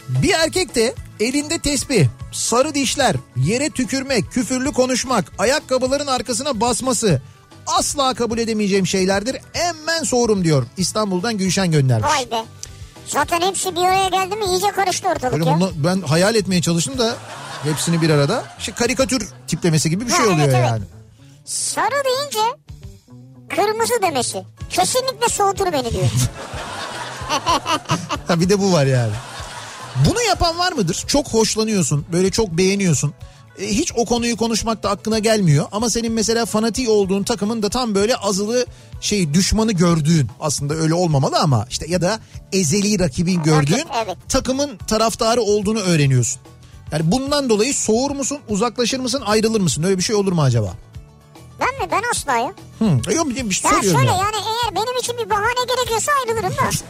Bir erkek de elinde tesbih, sarı dişler, yere tükürmek, küfürlü konuşmak, ayakkabıların arkasına basması asla kabul edemeyeceğim şeylerdir. Hemen soğurum diyor. İstanbul'dan Gülşen göndermiş. Vay be. Zaten hepsi bir araya geldi mi iyice karıştı ortalık Böyle ya. bunu ben hayal etmeye çalıştım da hepsini bir arada. İşte karikatür tiplemesi gibi bir şey Ha, oluyor evet, evet. yani. Sarı deyince kırmızı demesi. Kesinlikle soğutur beni diyor. Ha bir de bu var yani. Bunu yapan var mıdır? Çok hoşlanıyorsun, böyle çok beğeniyorsun. E, hiç o konuyu konuşmak da aklına gelmiyor. Ama senin mesela fanatik olduğun takımın da tam böyle azılı şey düşmanı gördüğün aslında öyle olmamalı ama işte ya da ezeli rakibin gördüğün evet. takımın taraftarı olduğunu öğreniyorsun. Yani bundan dolayı soğur musun, uzaklaşır mısın, ayrılır mısın? Öyle bir şey olur mu acaba? Ben mi? Ben asla ya. Hı, yok bir şey Ya şöyle ya. yani eğer benim için bir bahane gerekiyorsa ayrılırım da.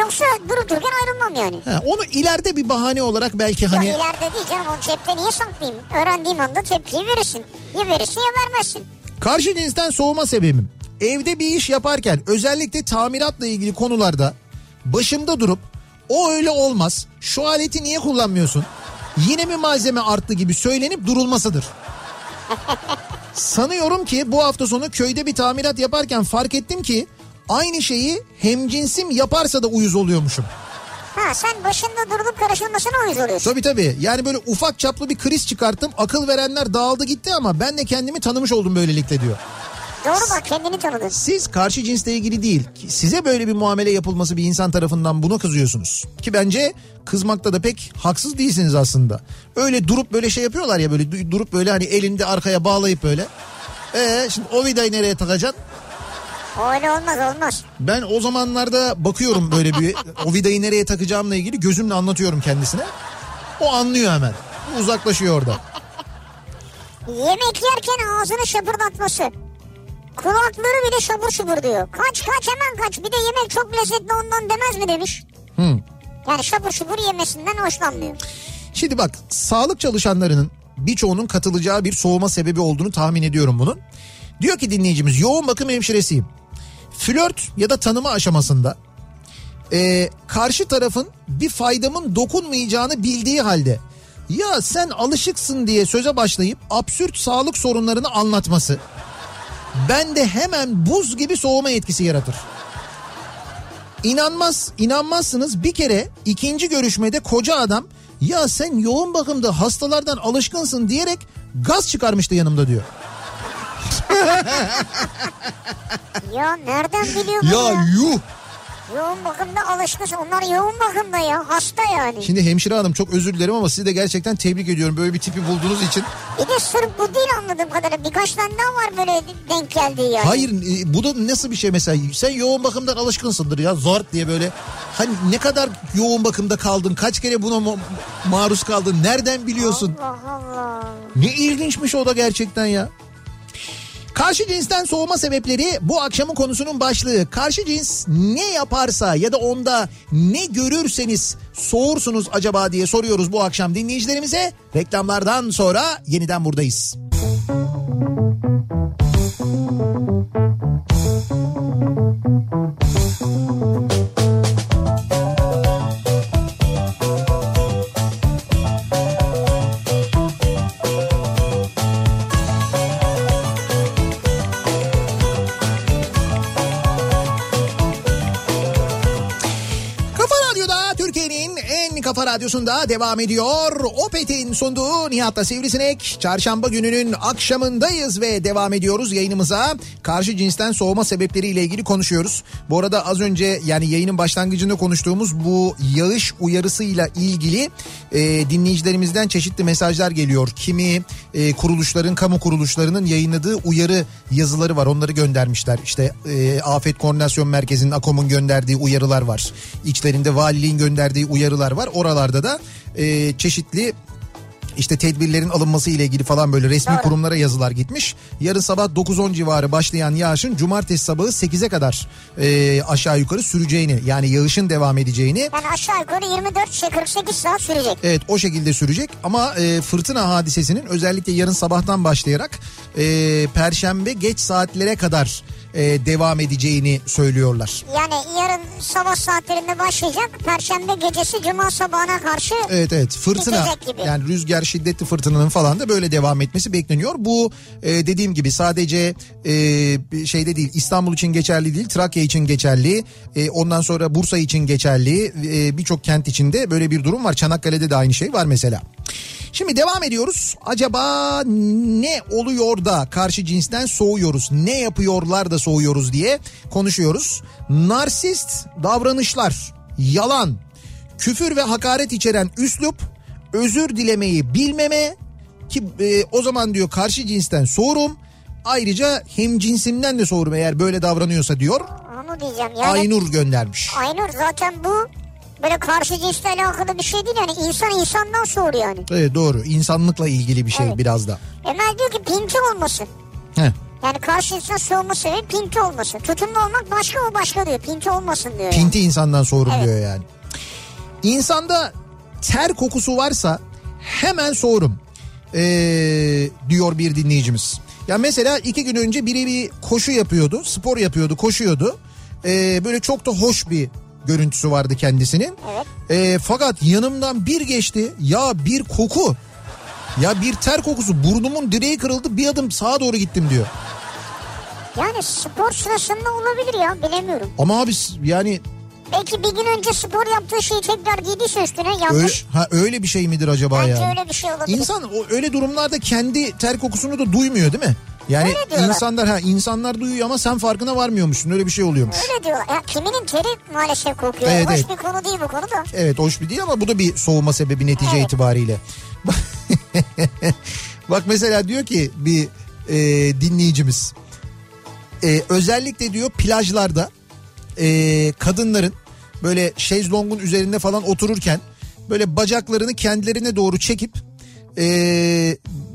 Yoksa durup dururken ayrılmam yani. Ha, onu ileride bir bahane olarak belki hani... Ya ileride değil canım onu cepte niye saklayayım? Öğrendiğim anda tepkiyi verirsin. Ya verirsin ya vermezsin. Karşı cinsten soğuma sebebim. Evde bir iş yaparken özellikle tamiratla ilgili konularda başımda durup o öyle olmaz. Şu aleti niye kullanmıyorsun? Yine mi malzeme arttı gibi söylenip durulmasıdır. Sanıyorum ki bu hafta sonu köyde bir tamirat yaparken fark ettim ki aynı şeyi hemcinsim yaparsa da uyuz oluyormuşum. Ha sen başında durulup karışılmasına uyuz oluyorsun. Tabii tabii. Yani böyle ufak çaplı bir kriz çıkarttım. Akıl verenler dağıldı gitti ama ben de kendimi tanımış oldum böylelikle diyor. Doğru bak kendini tanıdın. Siz karşı cinsle ilgili değil, size böyle bir muamele yapılması bir insan tarafından buna kızıyorsunuz. Ki bence kızmakta da pek haksız değilsiniz aslında. Öyle durup böyle şey yapıyorlar ya böyle du- durup böyle hani elinde arkaya bağlayıp böyle. Ee şimdi o vidayı nereye takacaksın? Öyle olmaz olmaz. Ben o zamanlarda bakıyorum böyle bir o vidayı nereye takacağımla ilgili gözümle anlatıyorum kendisine. O anlıyor hemen. Uzaklaşıyor orada. Yemek yerken ağzını şapırdatması. Kulakları bile şapur şupur diyor. Kaç kaç hemen kaç. Bir de yemek çok lezzetli ondan demez mi demiş. Hı. Yani şapur şupur yemesinden hoşlanmıyor. Şimdi bak sağlık çalışanlarının birçoğunun katılacağı bir soğuma sebebi olduğunu tahmin ediyorum bunun. Diyor ki dinleyicimiz yoğun bakım hemşiresiyim. Flört ya da tanıma aşamasında e, karşı tarafın bir faydamın dokunmayacağını bildiği halde ya sen alışıksın diye söze başlayıp absürt sağlık sorunlarını anlatması bende hemen buz gibi soğuma etkisi yaratır. İnanmaz, inanmazsınız bir kere ikinci görüşmede koca adam ya sen yoğun bakımda hastalardan alışkınsın diyerek gaz çıkarmıştı yanımda diyor. Ya nereden biliyor bunu Ya ya? yuh. Yoğun bakımda alışkın. Onlar yoğun bakımda ya. Hasta yani. Şimdi hemşire hanım çok özür dilerim ama sizi de gerçekten tebrik ediyorum böyle bir tipi bulduğunuz için. Bir de sırf bu değil anladığım kadarıyla. Birkaç tane daha var böyle denk geldiği yani. Hayır e, bu da nasıl bir şey mesela sen yoğun bakımdan alışkınsındır ya zart diye böyle hani ne kadar yoğun bakımda kaldın kaç kere buna ma- maruz kaldın nereden biliyorsun Allah Allah. ne ilginçmiş o da gerçekten ya. Karşı cinsten soğuma sebepleri bu akşamın konusunun başlığı. Karşı cins ne yaparsa ya da onda ne görürseniz soğursunuz acaba diye soruyoruz bu akşam dinleyicilerimize. Reklamlardan sonra yeniden buradayız. Kafa radyosunda devam ediyor. Opet'in sunduğu Nihat'la Sivrisinek. Çarşamba gününün akşamındayız ve devam ediyoruz yayınımıza. Karşı cinsten soğuma sebepleriyle ilgili konuşuyoruz. Bu arada az önce yani yayının başlangıcında konuştuğumuz bu yağış uyarısıyla ilgili e, dinleyicilerimizden çeşitli mesajlar geliyor. Kimi e, kuruluşların, kamu kuruluşlarının yayınladığı uyarı yazıları var. Onları göndermişler. İşte e, Afet Koordinasyon Merkezi'nin AKOM'un gönderdiği uyarılar var. İçlerinde valiliğin gönderdiği uyarılar var. Oralarda da e, çeşitli işte tedbirlerin alınması ile ilgili falan böyle resmi Doğru. kurumlara yazılar gitmiş. Yarın sabah 9-10 civarı başlayan yağışın cumartesi sabahı 8'e kadar e, aşağı yukarı süreceğini yani yağışın devam edeceğini Yani aşağı yukarı 24 şey 48 saat sürecek. Evet o şekilde sürecek ama e, fırtına hadisesinin özellikle yarın sabahtan başlayarak e, perşembe geç saatlere kadar e, devam edeceğini söylüyorlar. Yani yarın sabah saatlerinde başlayacak. Perşembe gecesi cuma sabahına karşı Evet evet fırtına gibi. yani rüzgar şiddetli fırtınanın falan da böyle devam etmesi bekleniyor. Bu e, dediğim gibi sadece e, şeyde değil İstanbul için geçerli değil Trakya için geçerli e, ondan sonra Bursa için geçerli e, birçok kent içinde böyle bir durum var. Çanakkale'de de aynı şey var mesela. Şimdi devam ediyoruz. Acaba ne oluyor da karşı cinsten soğuyoruz? Ne yapıyorlar da soğuyoruz diye konuşuyoruz. Narsist davranışlar, yalan, küfür ve hakaret içeren üslup, özür dilemeyi bilmeme ki e, o zaman diyor karşı cinsten soğurum. Ayrıca hem cinsimden de soğurum eğer böyle davranıyorsa diyor. onu diyeceğim. Yani Aynur göndermiş. Aynur zaten bu böyle karşı cinsle alakalı bir şey değil yani insan insandan soğur yani. Evet doğru insanlıkla ilgili bir şey Evet. biraz da. Emel diyor ki pinti olmasın. Heh. Yani karşı insan soğuma sebebi pinti olmasın. Tutumlu olmak başka o başka diyor. Pinti olmasın diyor. yani. Pinti insandan soğurum Evet. diyor yani. İnsanda ter kokusu varsa hemen soğurum ee, diyor bir dinleyicimiz. Ya mesela iki gün önce biri bir koşu yapıyordu, spor yapıyordu, koşuyordu. Ee, böyle çok da hoş bir görüntüsü vardı kendisinin. Evet. Ee, fakat yanımdan bir geçti ya bir koku. Ya bir ter kokusu burnumun direği kırıldı bir adım sağa doğru gittim diyor. Yani spor sırasında olabilir ya bilemiyorum. Ama abi yani Belki bir gün önce spor yaptığı şeyi tekrar giydiyse üstüne öyle, yanlış. ha, öyle bir şey midir acaba Bence ya? öyle bir şey olabilir. İnsan o öyle durumlarda kendi ter kokusunu da duymuyor değil mi? Yani Öyle insanlar ha insanlar duyuyor ama sen farkına varmıyormuşsun. Öyle bir şey oluyormuş. Öyle diyorlar. Ya kiminin teri maalesef kokuyor. Evet, Hoş evet. bir konu değil bu konu da. Evet hoş bir değil ama bu da bir soğuma sebebi netice Evet. itibariyle. Bak mesela diyor ki bir e, dinleyicimiz e, özellikle diyor plajlarda e, kadınların böyle şezlongun üzerinde falan otururken böyle bacaklarını kendilerine doğru çekip e,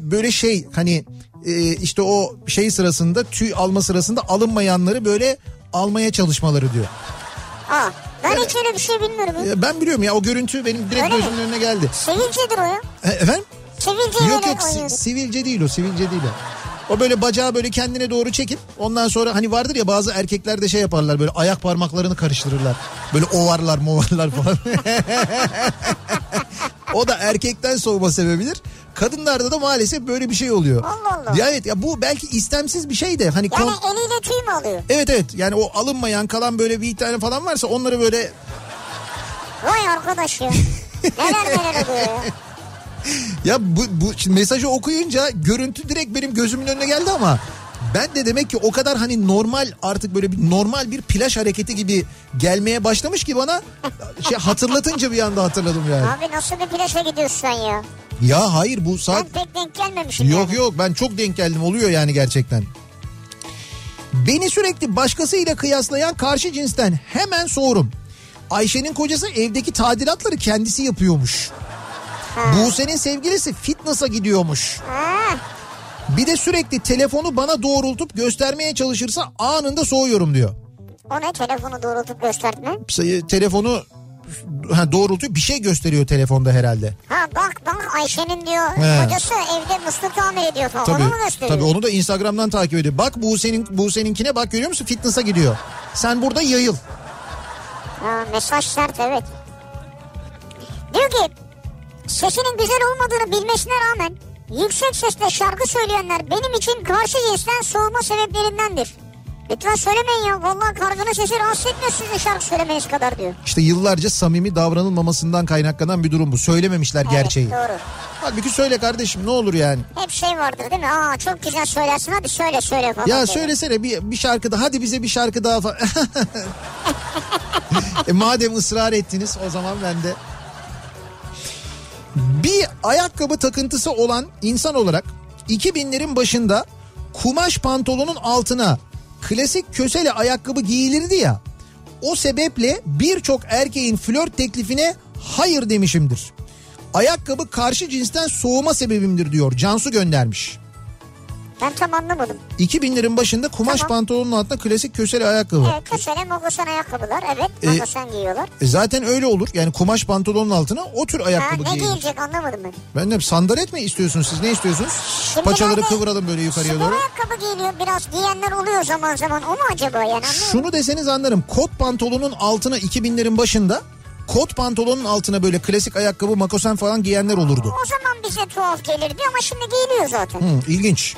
böyle şey hani e, işte o şey sırasında tüy alma sırasında alınmayanları böyle almaya çalışmaları diyor. Aa, ben hiç öyle bir şey bilmiyorum. ya. E, Ben biliyorum ya o görüntü benim direkt Öyle mi? gözümün önüne geldi. Sevilcedir o ya. E, efendim? Sevilce Yok yok si- sivilce değil o sivilce değil o. O böyle bacağı böyle kendine doğru çekip ondan sonra hani vardır ya bazı erkekler de şey yaparlar böyle ayak parmaklarını karıştırırlar. Böyle ovarlar movarlar falan. o da erkekten soğuma sebebidir. Kadınlarda da maalesef böyle bir şey oluyor. Allah Allah. Ya evet ya bu belki istemsiz bir şey de hani Yani kon- eliyle tüy mü alıyor? Evet evet yani o alınmayan kalan böyle bir tane falan varsa onları böyle Vay arkadaş ya. neler neler oluyor ya. ya bu, bu şimdi mesajı okuyunca görüntü direkt benim gözümün önüne geldi ama ben de demek ki o kadar hani normal artık böyle bir normal bir plaj hareketi gibi gelmeye başlamış ki bana şey hatırlatınca bir anda hatırladım yani. Abi nasıl bir plaja gidiyorsun sen ya? Ya hayır bu saat Ben pek denk gelmemişim Yok yani. yok ben çok denk geldim oluyor yani gerçekten. Beni sürekli başkasıyla kıyaslayan karşı cinsten hemen soğurum. Ayşe'nin kocası evdeki tadilatları kendisi yapıyormuş. Buse'nin sevgilisi fitness'a gidiyormuş. Ha, Bir de sürekli telefonu bana doğrultup göstermeye çalışırsa anında soğuyorum diyor. o ne telefonu doğrultup gösterme? Telefonu ha, doğrultuyor bir şey gösteriyor telefonda herhalde. Ha bak bak Ayşe'nin diyor He. kocası evde musluk tamir ediyor falan. Tabii, Onu mu gösteriyor? tabii onu da Instagram'dan takip ediyor. Bak bu senin bu seninkine bak görüyor musun? Fitness'a gidiyor. Sen burada yayıl. Ha, mesaj sert evet. Diyor ki sesinin güzel olmadığını bilmesine rağmen yüksek sesle şarkı söyleyenler benim için karşı cinsten soğuma sebeplerindendir. Lütfen söylemeyin ya. Vallahi kargının sesi rahatsız etmiyor sizin şarkı söylemeniz kadar diyor. İşte yıllarca samimi davranılmamasından kaynaklanan bir durum bu. Söylememişler gerçeği. Evet doğru. Halbuki söyle kardeşim ne olur yani. Hep şey vardır değil mi? Aa çok güzel söylersin hadi söyle söyle falan. Ya diye. söylesene bir, bir şarkı daha hadi bize bir şarkı daha falan. e madem ısrar ettiniz o zaman ben de. Bir ayakkabı takıntısı olan insan olarak 2000'lerin başında kumaş pantolonun altına klasik kösele ayakkabı giyilirdi ya. O sebeple birçok erkeğin flört teklifine hayır demişimdir. Ayakkabı karşı cinsten soğuma sebebimdir diyor. Cansu göndermiş. Ben tam anlamadım. 2000'lerin başında kumaş Tamam. pantolonun altına klasik kösele ayakkabı. Evet kösele mogosan ayakkabılar evet Ee, mogosan giyiyorlar. E zaten öyle olur. Yani kumaş pantolonun altına o tür ayakkabı ne giyilir. giyilecek anlamadım ben. Ben de sandalet mi istiyorsunuz siz? Ne istiyorsunuz? Şimdi Paçaları kıvıralım böyle yukarıya doğru. ayakkabı giyiliyor biraz giyenler oluyor zaman zaman o mu acaba yani anlamadım. Şunu deseniz anlarım. Kot pantolonun altına 2000'lerin başında kot pantolonun altına böyle klasik ayakkabı makosen falan giyenler olurdu. O zaman bize tuhaf gelirdi ama şimdi giyiliyor zaten. Hı, ilginç.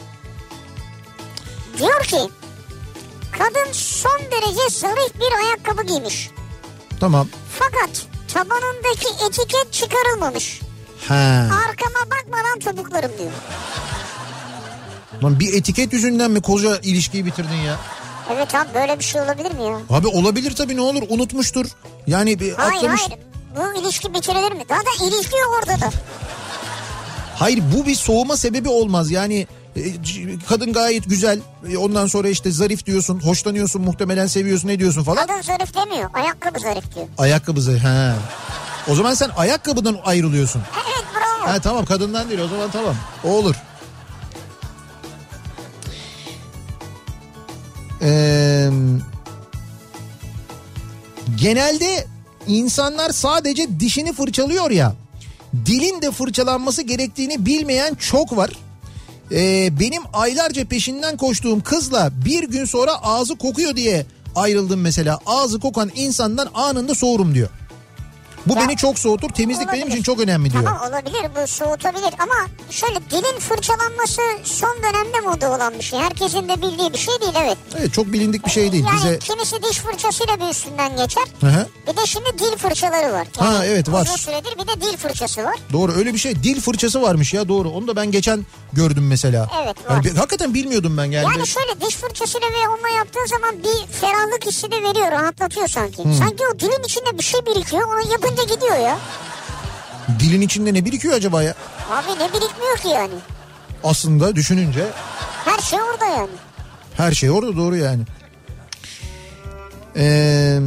Diyor ki kadın son derece zarif bir ayakkabı giymiş. Tamam. Fakat tabanındaki etiket çıkarılmamış. Ha. Arkama bakmadan topuklarım diyor. Lan bir etiket yüzünden mi koca ilişkiyi bitirdin ya? Evet abi böyle bir şey olabilir mi ya? Abi olabilir tabii ne olur unutmuştur. Yani bir Hayır atlamış. hayır bu ilişki bitirilir mi? Daha da ilişki yok orada da. Hayır bu bir soğuma sebebi olmaz. Yani kadın gayet güzel. E, Ondan sonra işte zarif diyorsun, hoşlanıyorsun, muhtemelen seviyorsun, ne diyorsun falan. Kadın zarif demiyor ayakkabı zarif diyor. Ayakkabı zarif. Ha. O zaman sen ayakkabıdan ayrılıyorsun. Evet bravo. Ha tamam kadından değil o zaman tamam. O olur. Ee, genelde insanlar sadece dişini fırçalıyor ya. Dilin de fırçalanması gerektiğini bilmeyen çok var. Ee, benim aylarca peşinden koştuğum kızla bir gün sonra ağzı kokuyor diye ayrıldım mesela. Ağzı kokan insandan anında soğurum diyor. Bu Ya, beni çok soğutur. Temizlik benim olabilir. için çok önemli diyor. Tamam olabilir bu soğutabilir ama şöyle dilin fırçalanması son dönemde moda olan bir şey. Herkesin de bildiği bir şey değil evet. Evet çok bilindik bir şey değil. Yani Bize kimisi diş fırçasıyla bir üstünden geçer. Hı hı. Bir de şimdi dil fırçaları var. Ha, evet, var. Uzun süredir bir de dil fırçası var. doğru öyle bir şey. Dil fırçası varmış ya doğru. Onu da ben geçen gördüm mesela. Evet, Yani var. bir- hakikaten bilmiyordum ben yani. Yani şöyle diş fırçasıyla ve onunla yaptığın zaman bir ferahlık hissi de veriyor, rahatlatıyor sanki. Sanki o dilin içinde bir şey birikiyor, onu yapınca gidiyor ya. Dilin içinde ne birikiyor acaba ya? Abi ne birikmiyor ki yani? Aslında düşününce Her şey orada yani. her şey orada doğru yani. Ee,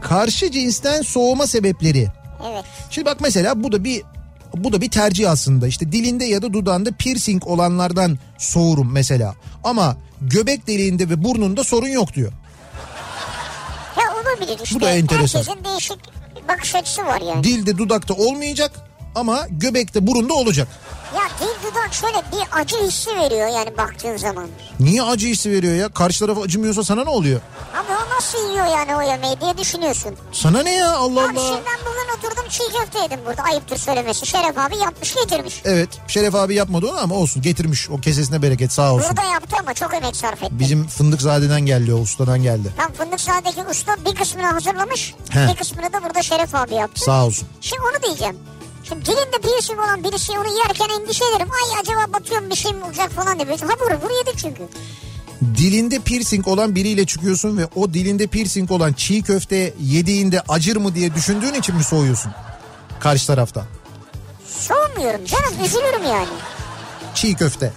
karşı cinsten soğuma sebepleri. Evet. Şimdi bak mesela bu da bir bu da bir tercih aslında. İşte dilinde ya da dudağında piercing olanlardan soğurum mesela. Ama göbek deliğinde ve burnunda sorun yok diyor. Olabilir işte. Bu da enteresan. Herkesin değişik bakış açısı var yani. Dilde dudakta olmayacak ama göbekte burunda olacak. Ya dil dudak şöyle bir acı hissi veriyor yani baktığın zaman. Niye acı hissi veriyor ya? Karşı taraf acımıyorsa sana ne oluyor? Abi o nasıl yiyor yani o yemeği diye düşünüyorsun. Sana ne ya Allah Abi Allah. şimdi ben bugün oturdum çiğ köfte yedim burada ayıptır söylemesi. Şeref abi yapmış getirmiş. Evet Şeref abi yapmadı onu ama olsun getirmiş. O kesesine bereket sağ olsun. Burada yaptı ama çok emek sarf etti. Bizim Fındıkzade'den geldi o ustadan geldi. Tam Fındıkzade'deki usta bir kısmını hazırlamış. He. Bir kısmını da burada Şeref abi yaptı. Sağ olsun. Şimdi onu diyeceğim. Şimdi dilinde piercing olan birisi onu yerken endişe ederim. Ay acaba batıyorum bir şey mi olacak falan diye. Ha vurur vur yedik çünkü. Dilinde piercing olan biriyle çıkıyorsun ve o dilinde piercing olan çiğ köfte yediğinde acır mı diye düşündüğün için mi soğuyorsun? Karşı tarafta. Soğumuyorum canım üzülürüm yani. Çiğ köfte.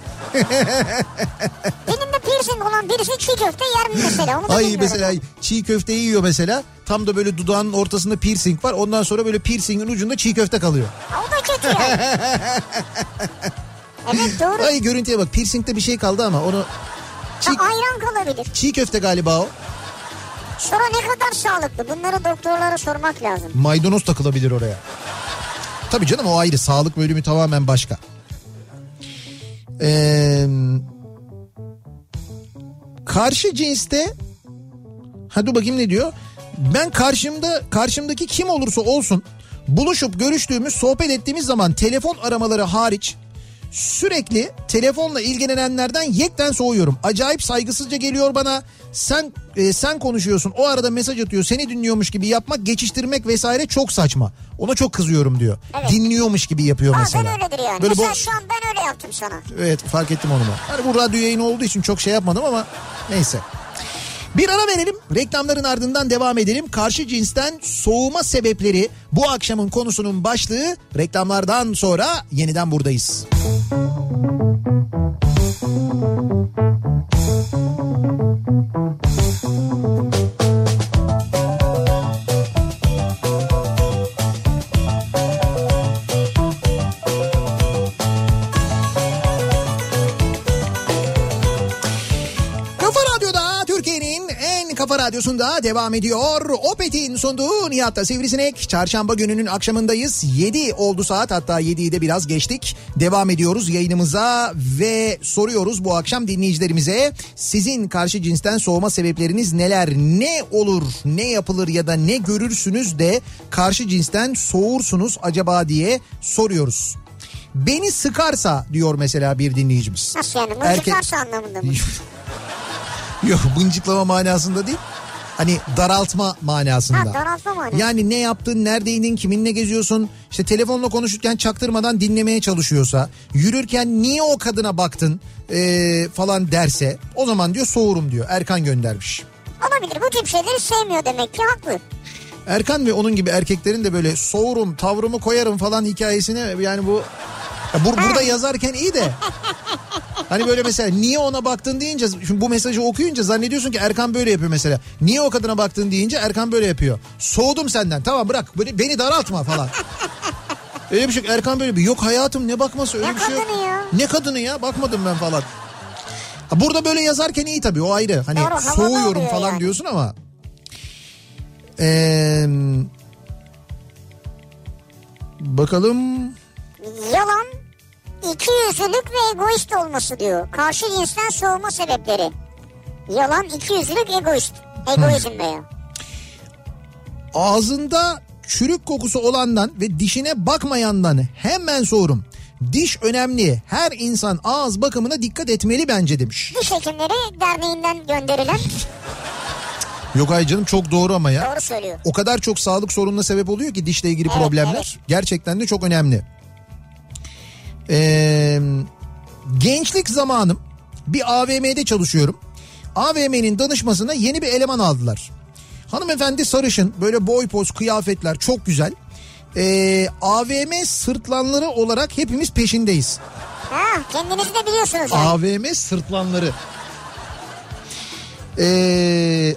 Dilinde piercing olan birisi çiğ köfte yer mi mesela? Onu da Ay bilmiyorum. mesela çiğ köfte yiyor mesela. Tam da böyle dudağının ortasında piercing var. Ondan sonra böyle piercingin ucunda çiğ köfte kalıyor. O da kötü yani. evet doğru. Ay görüntüye bak piercingde bir şey kaldı ama onu... Çiğ, Ha, ayran kalabilir. çiğ köfte galiba o. Sonra ne kadar sağlıklı? Bunları doktorlara sormak lazım. Maydanoz takılabilir oraya. Tabii canım o ayrı. Sağlık bölümü tamamen başka. Ee, karşı cinste ha dur bakayım ne diyor. Ben karşımda karşımdaki kim olursa olsun buluşup görüştüğümüz sohbet ettiğimiz zaman telefon aramaları hariç sürekli telefonla ilgilenenlerden yekten soğuyorum. Acayip saygısızca geliyor bana. Sen e, sen konuşuyorsun. O arada mesaj atıyor. Seni dinliyormuş gibi yapmak, geçiştirmek vesaire çok saçma. Ona çok kızıyorum diyor. Evet. Dinliyormuş gibi yapıyor mesela. Bazen öyledir yani. Böyle Mesela şu an ben öyle yaptım sana. Evet fark ettim onu da. Hani bu radyo yayını olduğu için çok şey yapmadım ama neyse. Bir ara verelim. Reklamların ardından devam edelim. Karşı cinsten soğuma sebepleri bu akşamın konusunun başlığı. Reklamlardan sonra yeniden buradayız. Kafa radyosunda devam ediyor. Opet'in sunduğu Nihat'ta Sivrisinek. Çarşamba gününün akşamındayız. 7 oldu saat hatta 7'yi de biraz geçtik. Devam ediyoruz yayınımıza ve soruyoruz bu akşam dinleyicilerimize. Sizin karşı cinsten soğuma sebepleriniz neler? Ne olur, ne yapılır ya da ne görürsünüz de karşı cinsten soğursunuz acaba diye soruyoruz. Beni sıkarsa diyor mesela bir dinleyicimiz. Nasıl yani? Erkek- Mızıkarsa anlamında mı? Yok mıncıklama manasında değil. Hani daraltma manasında. Ha daraltma mı? Yani ne yaptın, neredeydin, kiminle geziyorsun? İşte telefonla konuşurken çaktırmadan dinlemeye çalışıyorsa, yürürken niye o kadına baktın ee, falan derse o zaman diyor soğurum diyor. Erkan göndermiş. Olabilir. Bu tip şeyleri sevmiyor demek ki haklı. Erkan ve onun gibi erkeklerin de böyle soğurum, tavrımı koyarım falan hikayesine yani bu ya bur- burada yazarken iyi de hani böyle mesela niye ona baktın deyince şimdi bu mesajı okuyunca zannediyorsun ki Erkan böyle yapıyor mesela. Niye o kadına baktın deyince Erkan böyle yapıyor. Soğudum senden tamam bırak beni, beni daraltma falan. Öyle bir şey yok. Erkan böyle bir yok hayatım ne bakması öyle Ne bir şey yok. ya? Ne kadını ya bakmadım ben falan. Ha, Burada böyle yazarken iyi tabii o ayrı. Hani Doğru, soğuyorum falan yani. diyorsun ama. Ee, bakalım. Yalan, ikiyüzlülük ve egoist olması diyor. Karşı cinsten soğuma sebepleri. Yalan, ikiyüzlülük, egoist. Egoizm veya. Ağzında çürük kokusu olandan ve dişine bakmayandan hemen soğurum. Diş önemli. Her insan ağız bakımına dikkat etmeli bence demiş. Diş Hekimleri Derneği'nden gönderilen Yok ay canım çok doğru ama ya. doğru söylüyor. O kadar çok sağlık sorununa sebep oluyor ki dişle ilgili Evet, problemler. evet. Gerçekten de çok önemli. Ee, gençlik zamanım bir AVM'de çalışıyorum. AVM'nin danışmasına yeni bir eleman aldılar. Hanımefendi sarışın böyle boy poz kıyafetler çok güzel. Ee, AVM sırtlanları olarak hepimiz peşindeyiz. Ha, kendinizi de biliyorsunuz yani. AVM sırtlanları. Ee,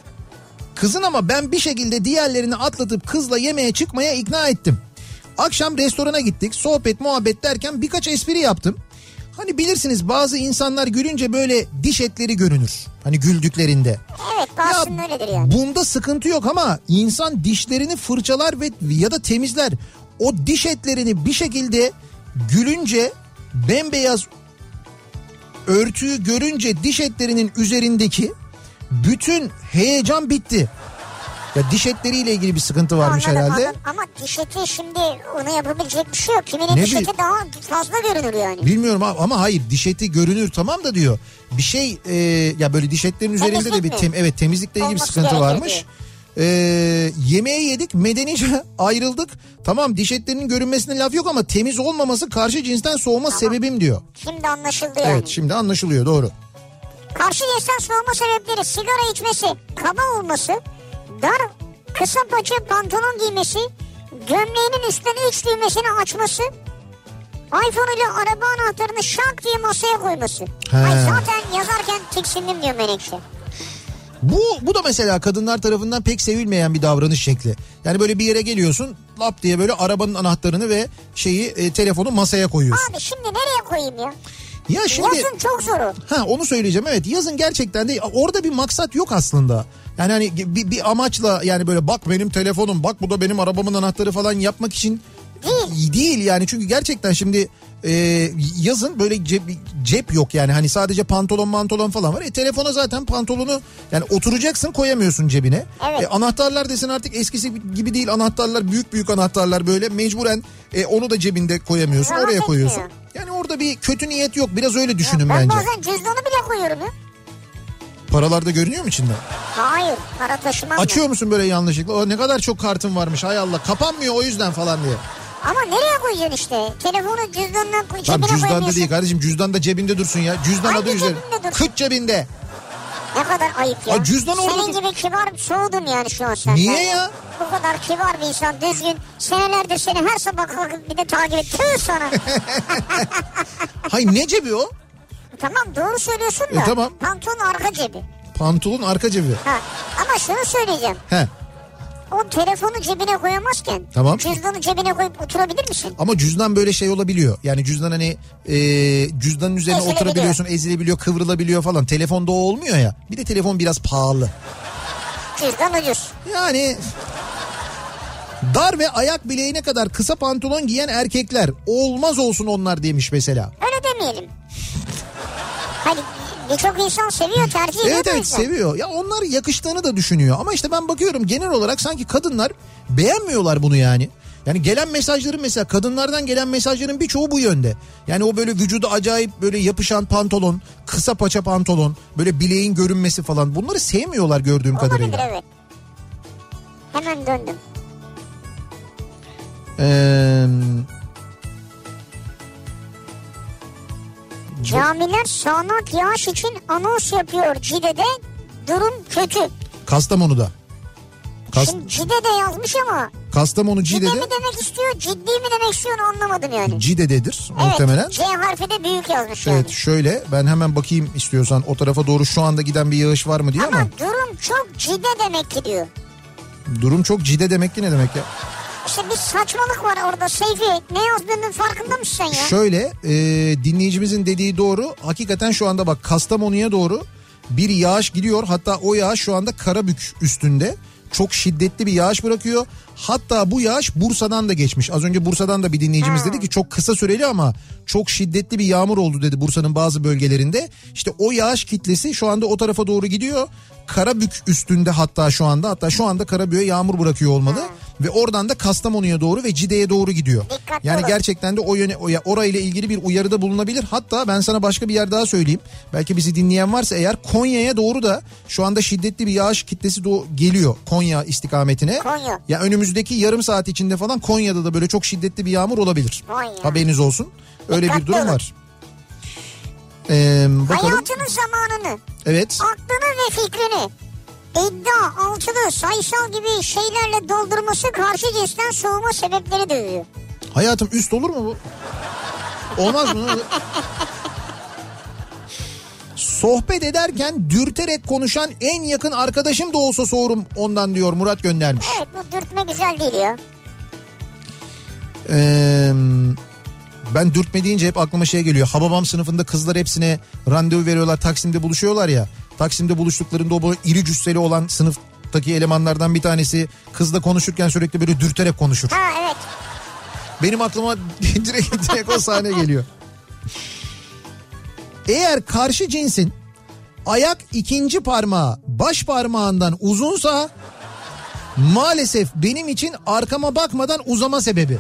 kızın ama ben bir şekilde diğerlerini atlatıp kızla yemeğe çıkmaya ikna ettim. Akşam restorana gittik sohbet muhabbet derken birkaç espri yaptım. Hani bilirsiniz bazı insanlar gülünce böyle diş etleri görünür. Hani güldüklerinde. Evet bazısının öyledir yani. Bunda sıkıntı yok ama insan dişlerini fırçalar ve ya da temizler. O diş etlerini bir şekilde gülünce bembeyaz örtüyü görünce diş etlerinin üzerindeki bütün heyecan bitti. Ya diş etleriyle ilgili bir sıkıntı varmış Anladım, herhalde. anladım. Ama diş eti şimdi onu yapabilecek bir şey yok. Kiminin Ne diş eti daha fazla görünür yani. Bilmiyorum ama, hayır diş eti görünür tamam da diyor. Bir şey e, ya böyle diş etlerin üzerinde de bir Temizlik tem, evet temizlikle ilgili bir sıkıntı varmış. E, yemeği yedik medenice ayrıldık. Tamam diş etlerinin görünmesine laf yok ama temiz olmaması karşı cinsten soğuma sebebim diyor. Şimdi anlaşıldı yani. Evet şimdi anlaşılıyor doğru. Karşı cinsten soğuma sebepleri sigara içmesi, kaba olması, dar kısa paça pantolon giymesi, gömleğinin üstten üç düğmesini açması, iPhone ile araba anahtarını şak diye masaya koyması. He. Ay zaten yazarken tiksindim diyor Menekşe. Bu bu da mesela kadınlar tarafından pek sevilmeyen bir davranış şekli. Yani böyle bir yere geliyorsun lap diye böyle arabanın anahtarını ve şeyi e, telefonu masaya koyuyorsun. Abi şimdi nereye koyayım ya? Ya şimdi Yazın çok zor. Ha onu söyleyeceğim evet yazın gerçekten de orada bir maksat yok aslında. Yani hani bir, bir amaçla yani böyle bak benim telefonum bak bu da benim arabamın anahtarı falan yapmak için Değil. değil yani çünkü gerçekten şimdi e, yazın böyle cep, cep yok yani hani sadece pantolon mantolon falan var. E telefona zaten pantolonu yani oturacaksın koyamıyorsun cebine. Evet. E, anahtarlar desen artık eskisi gibi değil anahtarlar büyük büyük anahtarlar böyle mecburen e, onu da cebinde koyamıyorsun Rahat oraya koyuyorsun. etmiyor. Yani orada bir kötü niyet yok biraz öyle düşünün ben bence. bazen cüzdanı bile koyuyorum ya. Paralarda görünüyor mu içinde? Hayır para taşımam. ben. Açıyor musun böyle yanlışlıkla? O ne kadar çok kartın varmış hay Allah kapanmıyor o yüzden falan diye. Ama nereye koyacaksın işte? Telefonu cüzdanına koy, Tamam cebine cüzdanda değil kardeşim cüzdan da cebinde dursun ya. Cüzdan Hangi adı üzerinde. Kıt cebinde. Ne kadar ayıp ya. Aa, cüzdan orada Senin gibi kibar soğudum yani şu an senden. Niye ya? Bu kadar kibar bir insan düzgün. Senelerdir seni her sabah kalkıp bir de takip et. Tüh sana. Hay ne cebi o? Tamam doğru söylüyorsun da. E, tamam. Pantolon arka cebi. Pantolon arka cebi. Ha. Ama şunu söyleyeceğim. He. O telefonu cebine koyamazken Tamam. cüzdanı cebine koyup oturabilir misin? Ama cüzdan böyle şey olabiliyor. Yani cüzdan hani e, cüzdanın üzerine Ezilebiliyor. oturabiliyorsun, ezilebiliyor, kıvrılabiliyor falan. Telefonda o olmuyor ya. Bir de telefon biraz pahalı. Cüzdan ucuz. Yani dar ve ayak bileğine kadar kısa pantolon giyen erkekler olmaz olsun onlar demiş mesela. Öyle demeyelim. Hani birçok insan seviyor tercih ediyor. Evet evet seviyor. Ya onlar yakıştığını da düşünüyor. Ama işte ben bakıyorum genel olarak sanki kadınlar beğenmiyorlar bunu yani. Yani gelen mesajların mesela kadınlardan gelen mesajların birçoğu bu yönde. Yani o böyle vücuda acayip böyle yapışan pantolon, kısa paça pantolon, böyle bileğin görünmesi falan bunları sevmiyorlar gördüğüm Olabilir kadarıyla. evet. Hemen döndüm. Ee, Camiler sağanak yağış için anons yapıyor Cide'de. Durum kötü. Kastamonu'da. Kas, Şimdi Cide'de yazmış ama Kastamonu Cide Cide'de mi demek istiyor ciddi mi demek istiyor anlamadım yani. Cide'dedir Evet muhtemelen. C harfi de büyük yazmış yani. Evet şöyle ben hemen bakayım istiyorsan o tarafa doğru şu anda giden bir yağış var mı diye ama, Ama durum çok cide demek ki diyor. durum çok cide demek ki ne demek ya? İşte bir saçmalık var orada Seyfi. Ne yazdığının farkında mısın sen ya? Şöyle e, dinleyicimizin dediği doğru hakikaten şu anda bak Kastamonu'ya doğru bir yağış gidiyor hatta o yağış şu anda Karabük üstünde çok şiddetli bir yağış bırakıyor. Hatta bu yağış Bursa'dan da geçmiş. Az önce Bursa'dan da bir dinleyicimiz dedi ki çok kısa süreli ama çok şiddetli bir yağmur oldu dedi Bursa'nın bazı bölgelerinde. İşte o yağış kitlesi şu anda o tarafa doğru gidiyor. Karabük üstünde hatta şu anda hatta şu anda Karabük'e yağmur bırakıyor olmalı. Ve oradan da Kastamonu'ya doğru ve Cide'ye doğru gidiyor. Dikkatli yani olun. gerçekten de o yöne o orayla ilgili bir uyarıda bulunabilir. Hatta ben sana başka bir yer daha söyleyeyim. Belki bizi dinleyen varsa eğer Konya'ya doğru da şu anda şiddetli bir yağış kitlesi doğ- geliyor Konya istikametine. Konya. Ya önümüzdeki yarım saat içinde falan Konya'da da böyle çok şiddetli bir yağmur olabilir. Vay ya. Haberiniz olsun. Öyle bir Dikkatli durum olun. var. Ee, bakalım. Hayatının zamanını, Evet. aklını ve fikrini iddia, altılı, sayısal gibi şeylerle doldurması karşı cinsten soğuma sebepleri dövüyor. Hayatım üst olur mu bu? Olmaz mı? Sohbet ederken dürterek konuşan en yakın arkadaşım da olsa soğurum ondan diyor Murat göndermiş. Evet bu dürtme güzel değil ya. Ee, ben dürtme deyince hep aklıma şey geliyor. Hababam sınıfında kızlar hepsine randevu veriyorlar. Taksim'de buluşuyorlar ya. Taksim'de buluştuklarında o böyle iri cüsseli olan sınıftaki elemanlardan bir tanesi kızla konuşurken sürekli böyle dürterek konuşur. Ha evet. Benim aklıma direkt, direkt o sahne geliyor. Eğer karşı cinsin ayak ikinci parmağı baş parmağından uzunsa maalesef benim için arkama bakmadan uzama sebebi.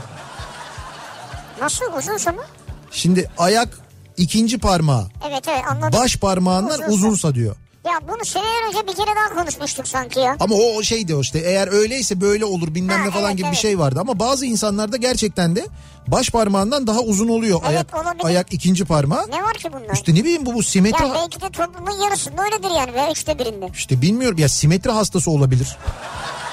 Nasıl uzunsa mı? Şimdi ayak ikinci parmağı Evet evet anladım. baş parmağından Uzunsa. uzunsa diyor. Ya bunu seneler önce bir kere daha konuşmuştuk sanki ya. Ama o, şeydi o işte eğer öyleyse böyle olur bilmem Ha, ne falan evet, gibi bir evet. şey vardı. Ama bazı insanlarda gerçekten de baş parmağından daha uzun oluyor Evet, ayak olabilir. ayak ikinci parmağı. Ne var ki bunda? İşte ne bileyim bu bu simetri Ya belki de toplumun yarısında öyledir yani veya üçte birinde. işte bilmiyorum ya simetri hastası olabilir.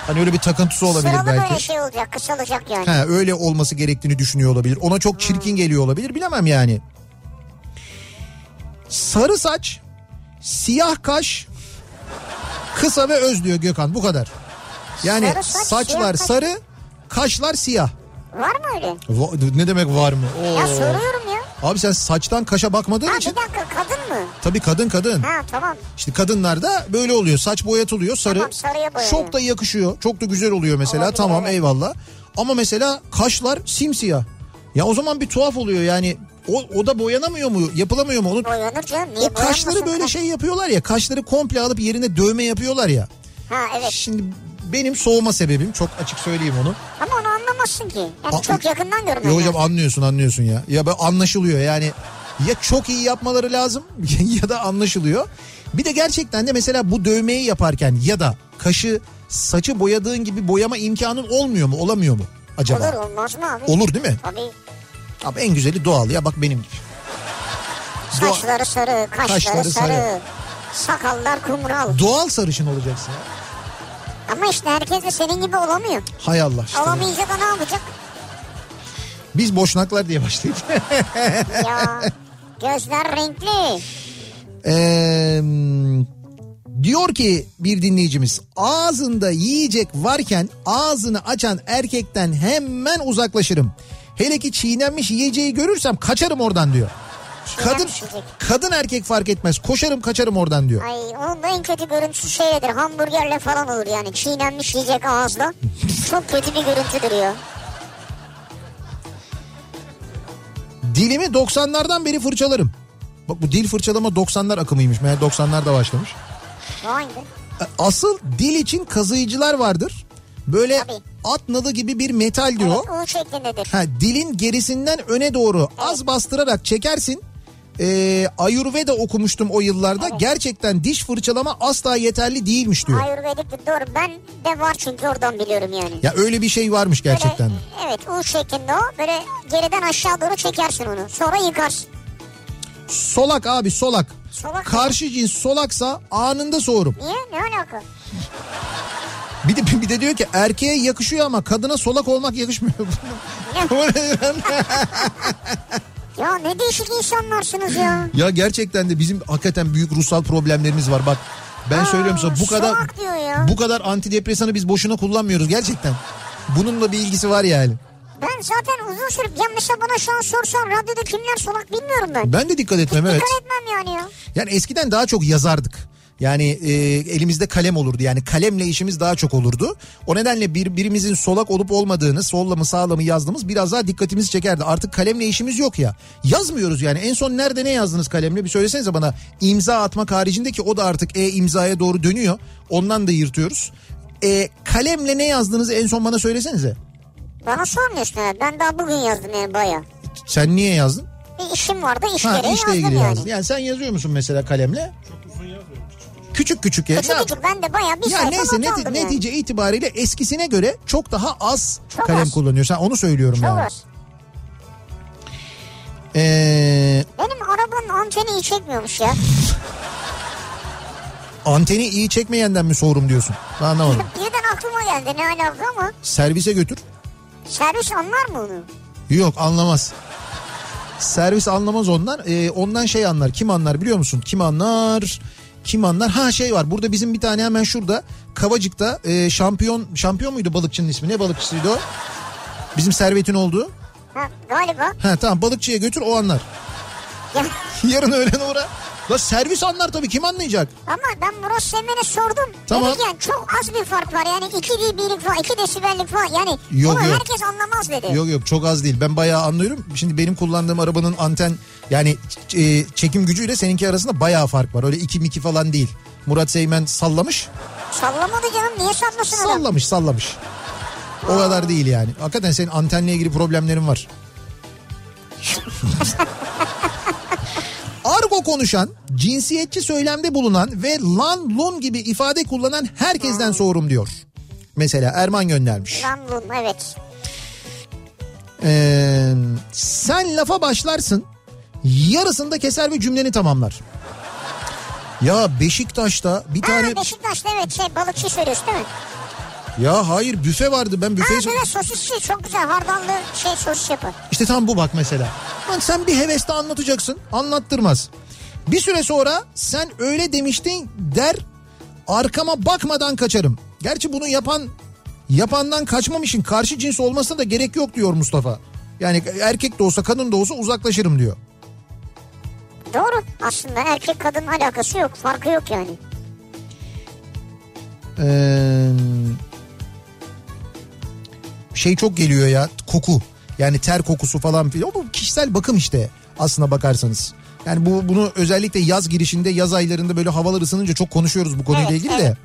Hani öyle bir takıntısı olabilir Sıralı belki. böyle şey olacak kısalacak yani. Ha, öyle olması gerektiğini düşünüyor olabilir. Ona çok çirkin geliyor olabilir bilemem yani. Sarı saç, siyah kaş, kısa ve öz diyor Gökhan bu kadar. Yani Sarı saç, saçlar siyah sarı, kaşlar siyah. Var mı öyle? Va- ne demek var mı? Oo. Ya soruyorum ya. Abi sen saçtan kaşa bakmadığın Ha için bir dakika kadın mı? tabii kadın kadın. Ha tamam. İşte kadınlarda böyle oluyor. Saç boyatılıyor sarı. Tamam, sarıya boyanıyor. Çok da yakışıyor. Çok da güzel oluyor mesela. Olabilir, tamam evet. eyvallah. Ama mesela kaşlar simsiyah. Ya o zaman bir tuhaf oluyor yani. O, o da boyanamıyor mu? Yapılamıyor mu? Onu, Boyanır canım. Niye o kaşları böyle şey yapıyorlar ya. Kaşları komple alıp yerine dövme yapıyorlar ya. Ha evet. Şimdi benim soğuma sebebim çok açık söyleyeyim onu. Ama onu anlamazsın ki. Yani A- çok yakından görmen Yo hocam anlıyorsun anlıyorsun ya. Ya ben anlaşılıyor yani. Ya çok iyi yapmaları lazım ya da anlaşılıyor. Bir de gerçekten de mesela bu dövmeyi yaparken ya da kaşı saçı boyadığın gibi boyama imkanın olmuyor mu olamıyor mu acaba? Olur olmaz mı abi? Olur değil mi? Tabii. Abi en güzeli doğal ya bak benim gibi. Saçları sarı, kaşları, Kaşları sarı. sarı. Sakallar kumral. doğal sarışın olacaksın ya. Ama işte herkes de senin gibi olamıyor. Hay Allah işte. ya. Olamayınca da ne yapacak? Biz boşnaklar diye başlayıp. ya gözler renkli. Ee, diyor ki bir dinleyicimiz ağzında yiyecek varken ağzını açan erkekten hemen uzaklaşırım. Hele ki çiğnenmiş yiyeceği görürsem kaçarım oradan diyor. Kadın kadın erkek fark etmez. Koşarım kaçarım oradan diyor. Ay onun en kötü görüntüsü şeydir. Hamburgerle falan olur yani. Çiğnenmiş yiyecek ağızla. Çok kötü bir görüntüdür ya. Dilimi 90'lardan beri fırçalarım. Bak bu dil fırçalama 90'lar akımıymış. Meğer 90'larda başlamış. Vay be. Asıl dil için kazıyıcılar vardır. Böyle Tabii. At nalı gibi bir metaldir o. Evet, U şeklindedir. Ha, dilin gerisinden öne doğru az bastırarak çekersin. Ee, Ayurveda okumuştum o yıllarda. Gerçekten diş fırçalama asla yeterli değilmiş diyor. Ayurvedik de doğru. Ben de var çünkü oradan biliyorum yani. Ya öyle bir şey varmış Böyle, gerçekten. de. evet U şeklinde o. Böyle geriden aşağı doğru çekersin onu. Sonra yıkarsın. Solak abi solak. Solak Karşı cins solaksa anında soğurum. Niye? Ne alaka? Bir de bir de diyor ki erkeğe yakışıyor ama kadına solak olmak yakışmıyor. Ya ne değişik insanlarsınız ya. ya gerçekten de bizim hakikaten büyük ruhsal problemlerimiz var. Bak ben Aa, söylüyorum sana bu kadar bu kadar antidepresanı biz boşuna kullanmıyoruz gerçekten. Bununla bir ilgisi var yani. Ben zaten uzun süre... Ya mesela bana şu an sorsan radyoda kimler solak bilmiyorum ben. Ben de dikkat etmem evet. Dikkat etmem yani ya. Yani eskiden daha çok yazardık. Yani e, elimizde kalem olurdu yani kalemle işimiz daha çok olurdu. O nedenle bir, birimizin solak olup olmadığını solla mı sağla mı yazdığımız biraz daha dikkatimizi çekerdi. Artık kalemle işimiz yok ya. Yazmıyoruz yani en son nerede ne yazdınız kalemle bir söylesenize bana. imza atmak haricinde ki o da artık e-imzaya doğru dönüyor. Ondan da yırtıyoruz. E, kalemle ne yazdığınızı en son bana söylesenize. Bana sormuyorsun ha. Ben daha bugün yazdım yani baya. Sen niye yazdın? Bir işim vardı iş Ha gereği işle yazdım ilgili yani. yazdın. Yani sen yazıyor musun mesela kalemle? Küçük küçük ya. Küçük Ne küçük ben de baya bir Ya neyse neti- yani. netice itibariyle eskisine göre çok daha az Çok kalem az. kullanıyorsun. Onu söylüyorum Çok yani. az. Ee, Benim arabanın anteni iyi çekmiyormuş ya. anteni iyi çekmeyenden mi sorum diyorsun? Ben anlamadım. Birden aklıma geldi ne alaka ama. Servise götür. Servis anlar mı onu? Yok anlamaz. Servis anlamaz ondan. Ee, ondan şey anlar. Kim anlar biliyor musun? Kim anlar? Kim anlar? Ha şey var. Burada bizim bir tane hemen şurada Kavacık'ta e, şampiyon şampiyon muydu balıkçının ismi? Ne balıkçısıydı o? Bizim servetin olduğu. Ha, galiba. Ha tamam balıkçıya götür o anlar. Ya, Yarın öğlen uğra. La servis anlar tabii kim anlayacak? Ama ben Murat Semen'e sordum. Tamam. Dedi yani çok az bir fark var yani 2 dB'lik falan 2 desibellik falan yani Yok, bunu yok. herkes anlamaz dedi. Yok yok çok az değil. Ben bayağı anlıyorum. Şimdi benim kullandığım arabanın anten yani e, çekim gücüyle seninki arasında bayağı fark var. Öyle 2 2 falan değil. Murat Seymen sallamış. Sallamadı canım niye sallasın adam? Sallamış sallamış. O kadar değil yani. Hakikaten senin antenle ilgili problemlerin var. Argo konuşan, cinsiyetçi söylemde bulunan ve lan lun gibi ifade kullanan herkesten sorum diyor. Mesela Erman göndermiş. Ramlun evet. Ee, sen lafa başlarsın yarısında keser ve cümleni tamamlar. Ya Beşiktaş'ta bir tane... Ha Beşiktaş'ta evet şey balıkçı söylüyorsun değil mi? Ya hayır büfe vardı ben Ha büfeyi... evet sosisçi çok güzel hardallı şey sosis yapar. İşte tam bu bak mesela. Lan sen bir hevesle anlatacaksın anlattırmaz. Bir süre sonra sen öyle demiştin der arkama bakmadan kaçarım. Gerçi bunu yapan yapandan kaçmam için karşı cins olmasına da gerek yok diyor Mustafa. Yani erkek de olsa kadın da olsa uzaklaşırım diyor. Doğru aslında erkek kadın alakası yok farkı yok yani. Ee, şey çok geliyor ya koku. Yani ter kokusu falan filan. O bu kişisel bakım işte aslına bakarsanız. Yani bu bunu özellikle yaz girişinde yaz aylarında böyle havalar ısınınca çok konuşuyoruz bu konuyla Evet, ilgili de. evet.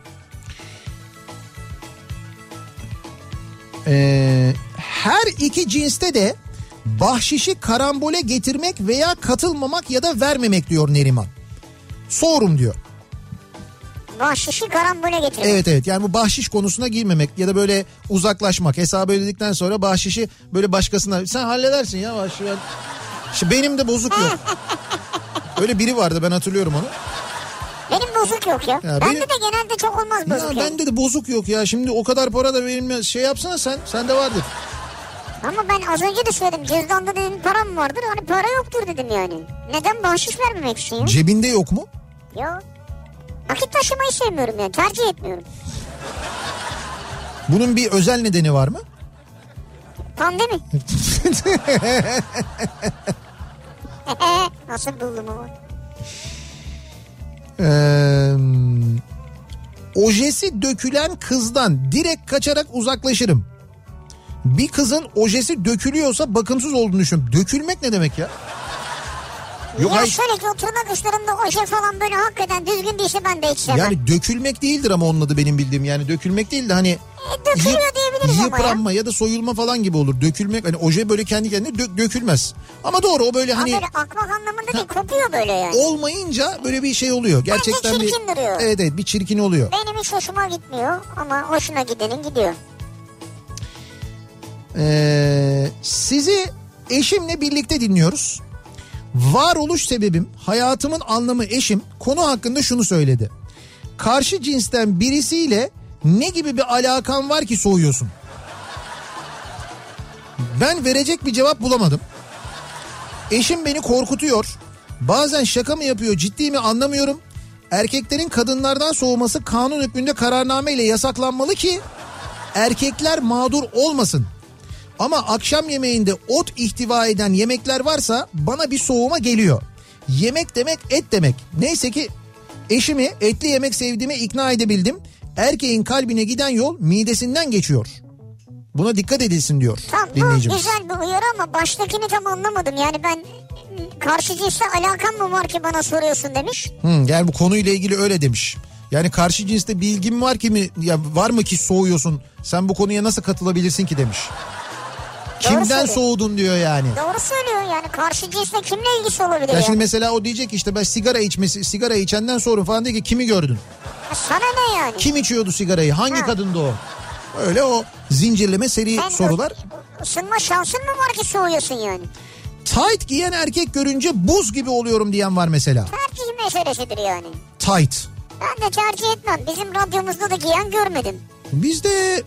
Ee, her iki cinste de bahşişi karambole getirmek veya katılmamak ya da vermemek diyor Neriman. Sorum diyor. Bahşişi karambole getirir. Evet evet yani bu bahşiş konusuna girmemek ya da böyle uzaklaşmak hesabı ödedikten sonra bahşişi böyle başkasına sen halledersin ya bahşişi ben... İşte benim de bozuk yok. Öyle biri vardı ben hatırlıyorum onu. Benim bozuk yok ya. Ya bende benim- de genelde çok olmaz Ya bozuk yani. bende de bozuk yok ya şimdi o kadar para da benim şey yapsana sen sende vardır. Ama ben az önce de söyledim cüzdanda dedim param vardır hani para yoktur dedim yani. Neden bahşiş vermemek için ya? Cebinde yok mu? Yok. Nakit taşımayı sevmiyorum yani tercih etmiyorum. Bunun bir özel nedeni var mı? Pandemi. Nasıl buldum ama. Ee, ojesi dökülen kızdan direkt kaçarak uzaklaşırım. Bir kızın ojesi dökülüyorsa bakımsız olduğunu düşünüyorum. Dökülmek ne demek ya? Yok ya hayır. şöyle ki o tırnak uçlarında oje falan böyle hakikaten düzgün değilse ben de hiç sevmem. Yani dökülmek değildir ama onun adı benim bildiğim. Yani dökülmek değil de hani E, dökülüyor diyebiliriz ama ya. yıpranma ya. da soyulma falan gibi olur. Dökülmek hani oje böyle kendi kendine dö- dökülmez. Ama doğru o böyle Ama hani böyle akmak anlamında değil kopuyor böyle yani. olmayınca böyle bir şey oluyor. Gerçekten bir çirkin duruyor. Evet evet bir çirkin oluyor. Benim hiç hoşuma gitmiyor ama hoşuna gidenin gidiyor. Ee, sizi eşimle birlikte dinliyoruz. Varoluş sebebim, hayatımın anlamı eşim konu hakkında şunu söyledi. Karşı cinsten birisiyle ne gibi bir alakan var ki soğuyorsun? Ben verecek bir cevap bulamadım. Eşim beni korkutuyor. Bazen şaka mı yapıyor ciddi mi anlamıyorum. Erkeklerin kadınlardan soğuması kanun hükmünde kararname ile yasaklanmalı ki erkekler mağdur olmasın. Ama akşam yemeğinde ot ihtiva eden yemekler varsa bana bir soğuma geliyor. Yemek demek et demek. Neyse ki eşimi etli yemek sevdiğime ikna edebildim. Erkeğin kalbine giden yol midesinden geçiyor. Buna dikkat edilsin diyor Tamam dinleyicimiz. güzel bir uyarı ama baştakini tam anlamadım. Yani ben karşı cinsle alakam mı var ki bana soruyorsun demiş. Hı, yani bu konuyla ilgili öyle demiş. Yani karşı cinste bir ilgin var ki mi ya var mı ki soğuyorsun? Sen bu konuya nasıl katılabilirsin ki demiş. Kimden söylüyor. soğudun diyor yani. Doğru söylüyor yani karşı cinsle kimle ilgisi olabilir Ya ya? şimdi mesela o diyecek işte ben sigara içmesi sigara içenden sorun falan diye ki kimi gördün? Ya Sana ne yani? Kim içiyordu sigarayı? Hangi Ha. kadındı o? Öyle o zincirleme seri Sen sorular. Isınma şansın mı var ki soğuyorsun yani? Tight giyen erkek görünce buz gibi oluyorum diyen var mesela. Tercih meselesidir yani. Tight. Ben de tercih etmem. Bizim radyomuzda da giyen görmedim. Bizde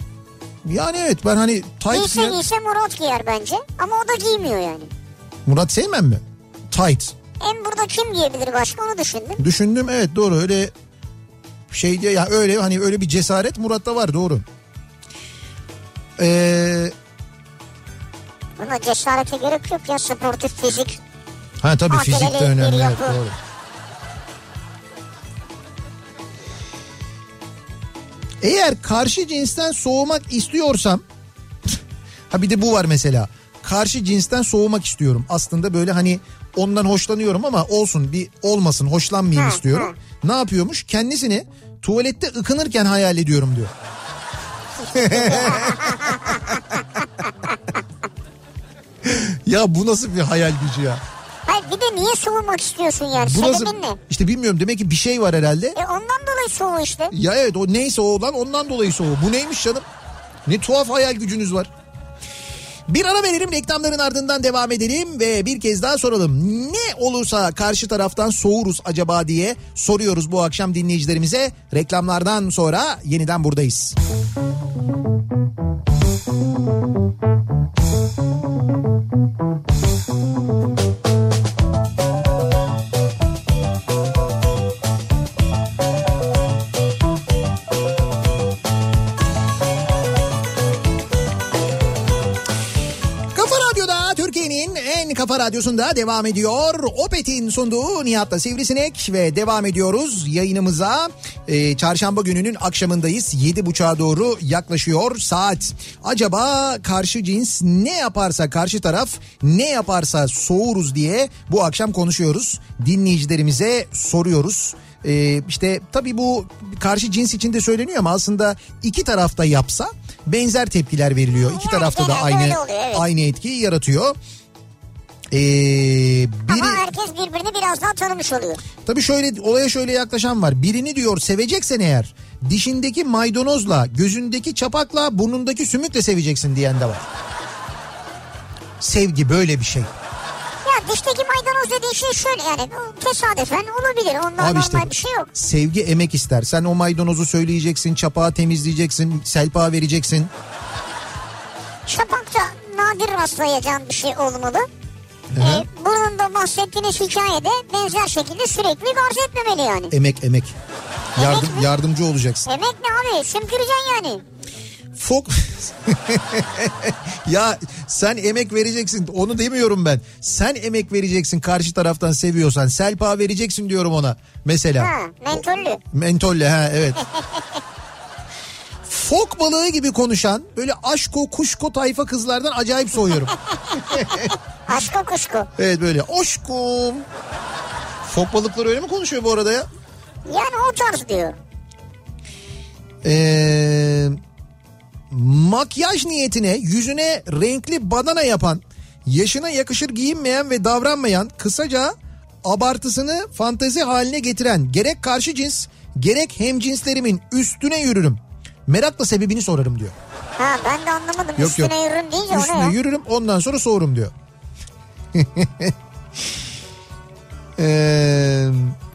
yani evet ben hani tight Giyse giyen... giyse Murat giyer bence. Ama o da giymiyor yani. Murat Seymen mi? Tight. En burada kim giyebilir başka onu düşündüm. Düşündüm evet doğru öyle şey diye ya öyle hani öyle bir cesaret Murat'ta var doğru. Ee, Buna cesarete gerek yok ya sportif fizik. ha tabii fizik de önemli evet, doğru. Eğer karşı cinsten soğumak istiyorsam ha bir de bu var mesela. Karşı cinsten soğumak istiyorum. Aslında böyle hani ondan hoşlanıyorum ama olsun bir olmasın hoşlanmayayım Ha, istiyorum. Ne yapıyormuş? Kendisini tuvalette ıkınırken hayal ediyorum diyor. ya bu nasıl bir hayal gücü ya? Bir de niye soğumak istiyorsun yani? Bu Sebebin ne? İşte bilmiyorum demek ki bir şey var herhalde. E ondan dolayı soğuğu işte. Ya evet o neyse o olan ondan dolayı soğuğu. Bu neymiş canım? Ne tuhaf hayal gücünüz var. Bir ara verelim reklamların ardından devam edelim ve bir kez daha soralım. Ne olursa karşı taraftan soğuruz acaba diye soruyoruz bu akşam dinleyicilerimize. Reklamlardan sonra yeniden buradayız. Kafa kafa radyosunda devam ediyor. Opet'in sunduğu Nihat'la Sivrisinek ve devam ediyoruz yayınımıza. Ee, çarşamba gününün akşamındayız. Yedi buçuğa doğru yaklaşıyor saat. Acaba karşı cins ne yaparsa karşı taraf ne yaparsa soğuruz diye bu akşam konuşuyoruz. Dinleyicilerimize soruyoruz. Ee, işte tabii bu karşı cins için de söyleniyor ama aslında iki tarafta yapsa benzer tepkiler veriliyor. İki Yani tarafta da aynı öyle oluyor, evet. aynı etkiyi yaratıyor. Ee, biri Ama herkes birbirini biraz daha tanımış oluyor. tabii şöyle olaya şöyle yaklaşan var. Birini diyor seveceksen eğer dişindeki maydanozla, gözündeki çapakla, burnundaki sümükle seveceksin diyen de var. Sevgi böyle bir şey. Ya dişteki maydanoz dediğin şey şöyle yani tesadüfen olabilir. Ondan Abi işte bir şey yok. sevgi emek ister. Sen o maydanozu söyleyeceksin, çapağı temizleyeceksin, selpa vereceksin. Şafakta nadir rastlayacağın bir şey olmalı. E, burnunda bahsettiğiniz hikayede benzer şekilde sürekli arz etmemeli yani. Emek emek. Yardım, mi? yardımcı olacaksın. Emek ne abi? Sümküreceksin yani. Fok ya sen emek vereceksin onu demiyorum ben. Sen emek vereceksin karşı taraftan seviyorsan. Selpa vereceksin diyorum ona mesela. Ha, mentollü. Mentolle ha evet. Fok balığı gibi konuşan böyle aşko kuşko tayfa kızlardan acayip soğuyorum. Aşko kuşku. evet böyle aşkum. Fok balıkları öyle mi konuşuyor bu arada ya? Yani o tarz diyor. Ee, makyaj niyetine yüzüne renkli badana yapan, yaşına yakışır giyinmeyen ve davranmayan, kısaca abartısını fantezi haline getiren gerek karşı cins gerek hemcinslerimin üstüne yürürüm. Merakla sebebini sorarım diyor. Ha ben de anlamadım. Yok, Üstüne yok. yürürüm deyince o ne Üstüne ya? yürürüm ondan sonra soğurum diyor. Ee,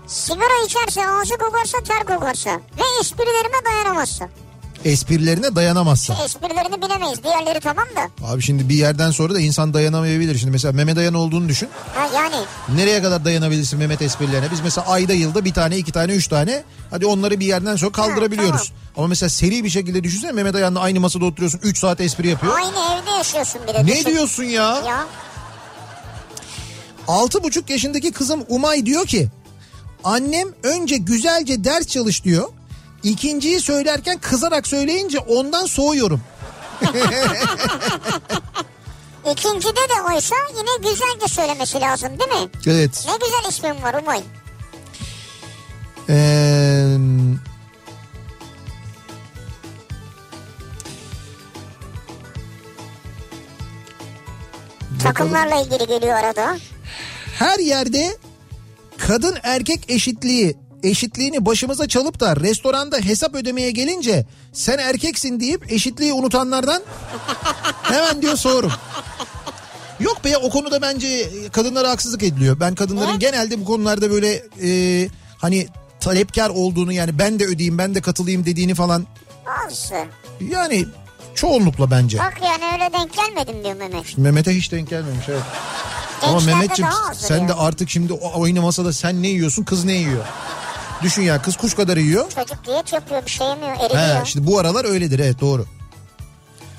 Sigara içerse ağzı kokarsa ter kokarsa ve esprilerime dayanamazsa. esprilerine dayanamazsa. Esprilerini bilemeyiz diğerleri tamam da. Abi şimdi bir yerden sonra da insan dayanamayabilir. Şimdi mesela Mehmet Dayan olduğunu düşün. Ha yani Nereye kadar dayanabilirsin Mehmet esprilerine? Biz mesela ayda yılda bir tane, iki tane, üç tane. Hadi onları bir yerden sonra kaldırabiliyoruz. Ama mesela seri bir şekilde düşünsene Mehmet Dayan'la aynı masada oturuyorsun. Üç saat espri yapıyor. aynı evde yaşıyorsun bir de. Ne düşün. diyorsun ya? Ya Altı buçuk yaşındaki kızım Umay diyor ki annem önce güzelce ders çalış diyor. İkinciyi söylerken kızarak söyleyince ondan soğuyorum. ikincide de oysa yine güzelce söylemesi lazım değil mi? Evet. Ne güzel ismin var Umay. Ee, Takımlarla ilgili geliyor arada. Her yerde kadın erkek eşitliği eşitliğini başımıza çalıp da restoranda hesap ödemeye gelince sen erkeksin deyip eşitliği unutanlardan hemen diyor soğurum. Yok be o konuda bence kadınlara haksızlık ediliyor. Ben kadınların Ne? genelde bu konularda böyle e, hani talepkar olduğunu yani ben de ödeyeyim ben de katılayım dediğini falan Azı. yani çoğunlukla bence. Bak yani öyle denk gelmedim diyor Mehmet. Mehmet'e hiç denk gelmemiş evet. Ama Mehmetciğim sen de artık şimdi o aynı masada sen ne yiyorsun kız ne yiyor? Düşün ya kız kuş kadar yiyor. Çocuk diyet yapıyor bir şey yemiyor He, eriyor. şimdi bu aralar öyledir evet doğru.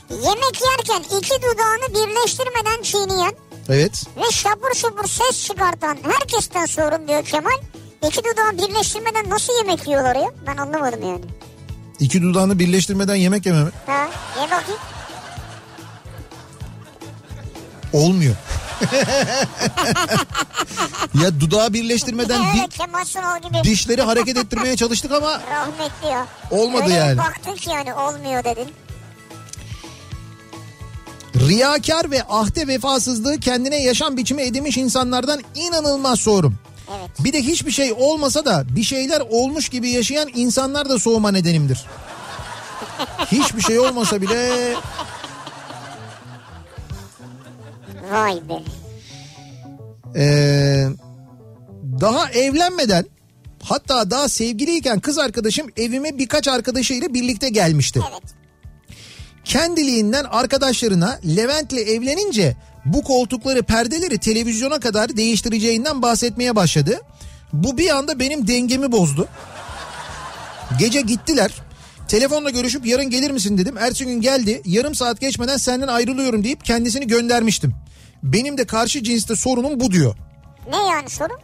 Yemek yerken iki dudağını birleştirmeden çiğneyen Evet. ve şapur şupur ses çıkartan herkesten sorun diyor Kemal. İki dudağı birleştirmeden nasıl yemek yiyorlar ya? Ben anlamadım yani. İki dudağını birleştirmeden yemek yeme mi? Ha, ye bakayım. Olmuyor. ya dudağı birleştirmeden di- Evet gibi. dişleri hareket ettirmeye çalıştık ama Rahmetli ya. Olmadı Öyle yani. baktın ki yani olmuyor dedin. riyakar ve ahde vefasızlığı kendine yaşam biçimi edinmiş insanlardan inanılmaz soğurum. Evet. Bir de hiçbir şey olmasa da bir şeyler olmuş gibi yaşayan insanlar da soğuma nedenimdir. Hiçbir şey olmasa bile Vay be. Ee, daha evlenmeden hatta daha sevgiliyken kız arkadaşım evime birkaç arkadaşıyla birlikte gelmişti. Evet. Kendiliğinden arkadaşlarına Levent'le evlenince bu koltukları perdeleri televizyona kadar değiştireceğinden bahsetmeye başladı. Bu bir anda benim dengemi bozdu. Gece gittiler. Telefonla görüşüp yarın gelir misin dedim. Ertesi gün geldi. Yarım saat geçmeden senden ayrılıyorum deyip kendisini göndermiştim. Benim de karşı cinste sorunum bu diyor. Ne yani sorun?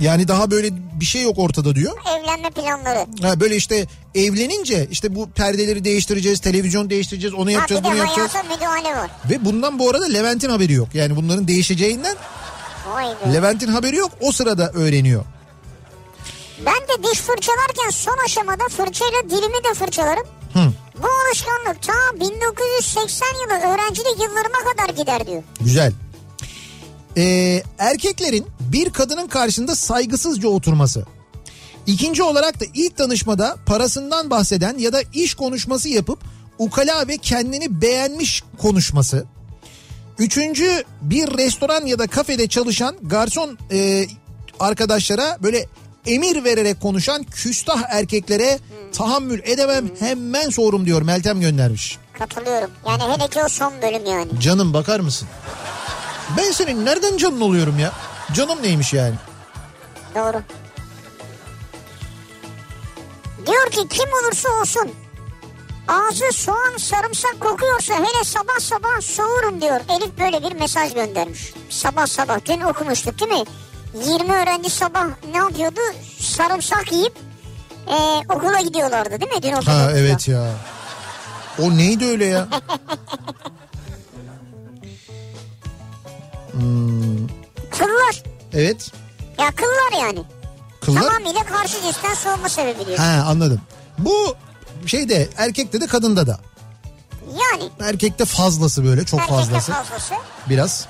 Yani daha böyle bir şey yok ortada diyor. Evlenme planları. Ha böyle işte evlenince işte bu perdeleri değiştireceğiz, televizyon değiştireceğiz, onu Ha, yapacağız, bir de bunu yapacağız. Ve bundan bu arada Levent'in haberi yok. Yani bunların değişeceğinden Vay be. Levent'in haberi yok. O sırada öğreniyor. Ben de diş fırçalarken son aşamada fırçayla dilimi de fırçalarım. Hı. Bu alışkanlık ta 1980 yılı öğrencilik yıllarıma kadar gider diyor. Güzel. Ee, erkeklerin bir kadının karşısında saygısızca oturması. İkinci olarak da ilk tanışmada parasından bahseden ya da iş konuşması yapıp ukala ve kendini beğenmiş konuşması. Üçüncü bir restoran ya da kafede çalışan garson e, arkadaşlara böyle emir vererek konuşan küstah erkeklere tahammül edemem hemen sorum diyor Meltem göndermiş. Katılıyorum. Yani hele ki o son bölüm yani. Canım bakar mısın? Ben senin nereden canın oluyorum ya? Canım neymiş yani? Doğru. Diyor ki kim olursa olsun ağzı soğan sarımsak kokuyorsa hele sabah sabah soğurum diyor. Elif böyle bir mesaj göndermiş. Sabah sabah dün okumuştuk değil mi? 20 öğrenci sabah ne yapıyordu? Sarımsak yiyip e, okula gidiyorlardı değil mi? Dün okuduk. Ha evet ya. O neydi öyle ya? Kıllar. Evet. Ya kıllar yani. Kıllar. Tamamıyla karşı cinsten soğuma sebebi diyor. Ha anladım. Bu şeyde erkekte de kadında da. Yani Erkekte fazlası böyle çok erkekte fazlası. fazlası. Biraz.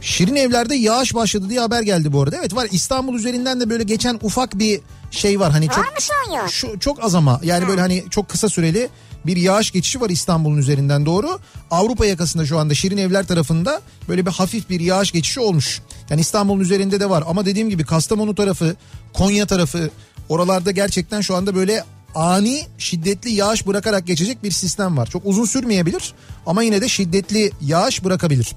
Şirin evlerde yağış başladı diye haber geldi bu arada. Evet var İstanbul üzerinden de böyle geçen ufak bir şey var. Hani çok Var mı şu an şu çok az ama yani böyle hani çok kısa süreli bir yağış geçişi var İstanbul'un üzerinden doğru. Avrupa yakasında şu anda Şirin Evler tarafında böyle bir hafif bir yağış geçişi olmuş. Yani İstanbul'un üzerinde de var ama dediğim gibi Kastamonu tarafı, Konya tarafı oralarda gerçekten şu anda böyle ani şiddetli yağış bırakarak geçecek bir sistem var. Çok uzun sürmeyebilir ama yine de şiddetli yağış bırakabilir.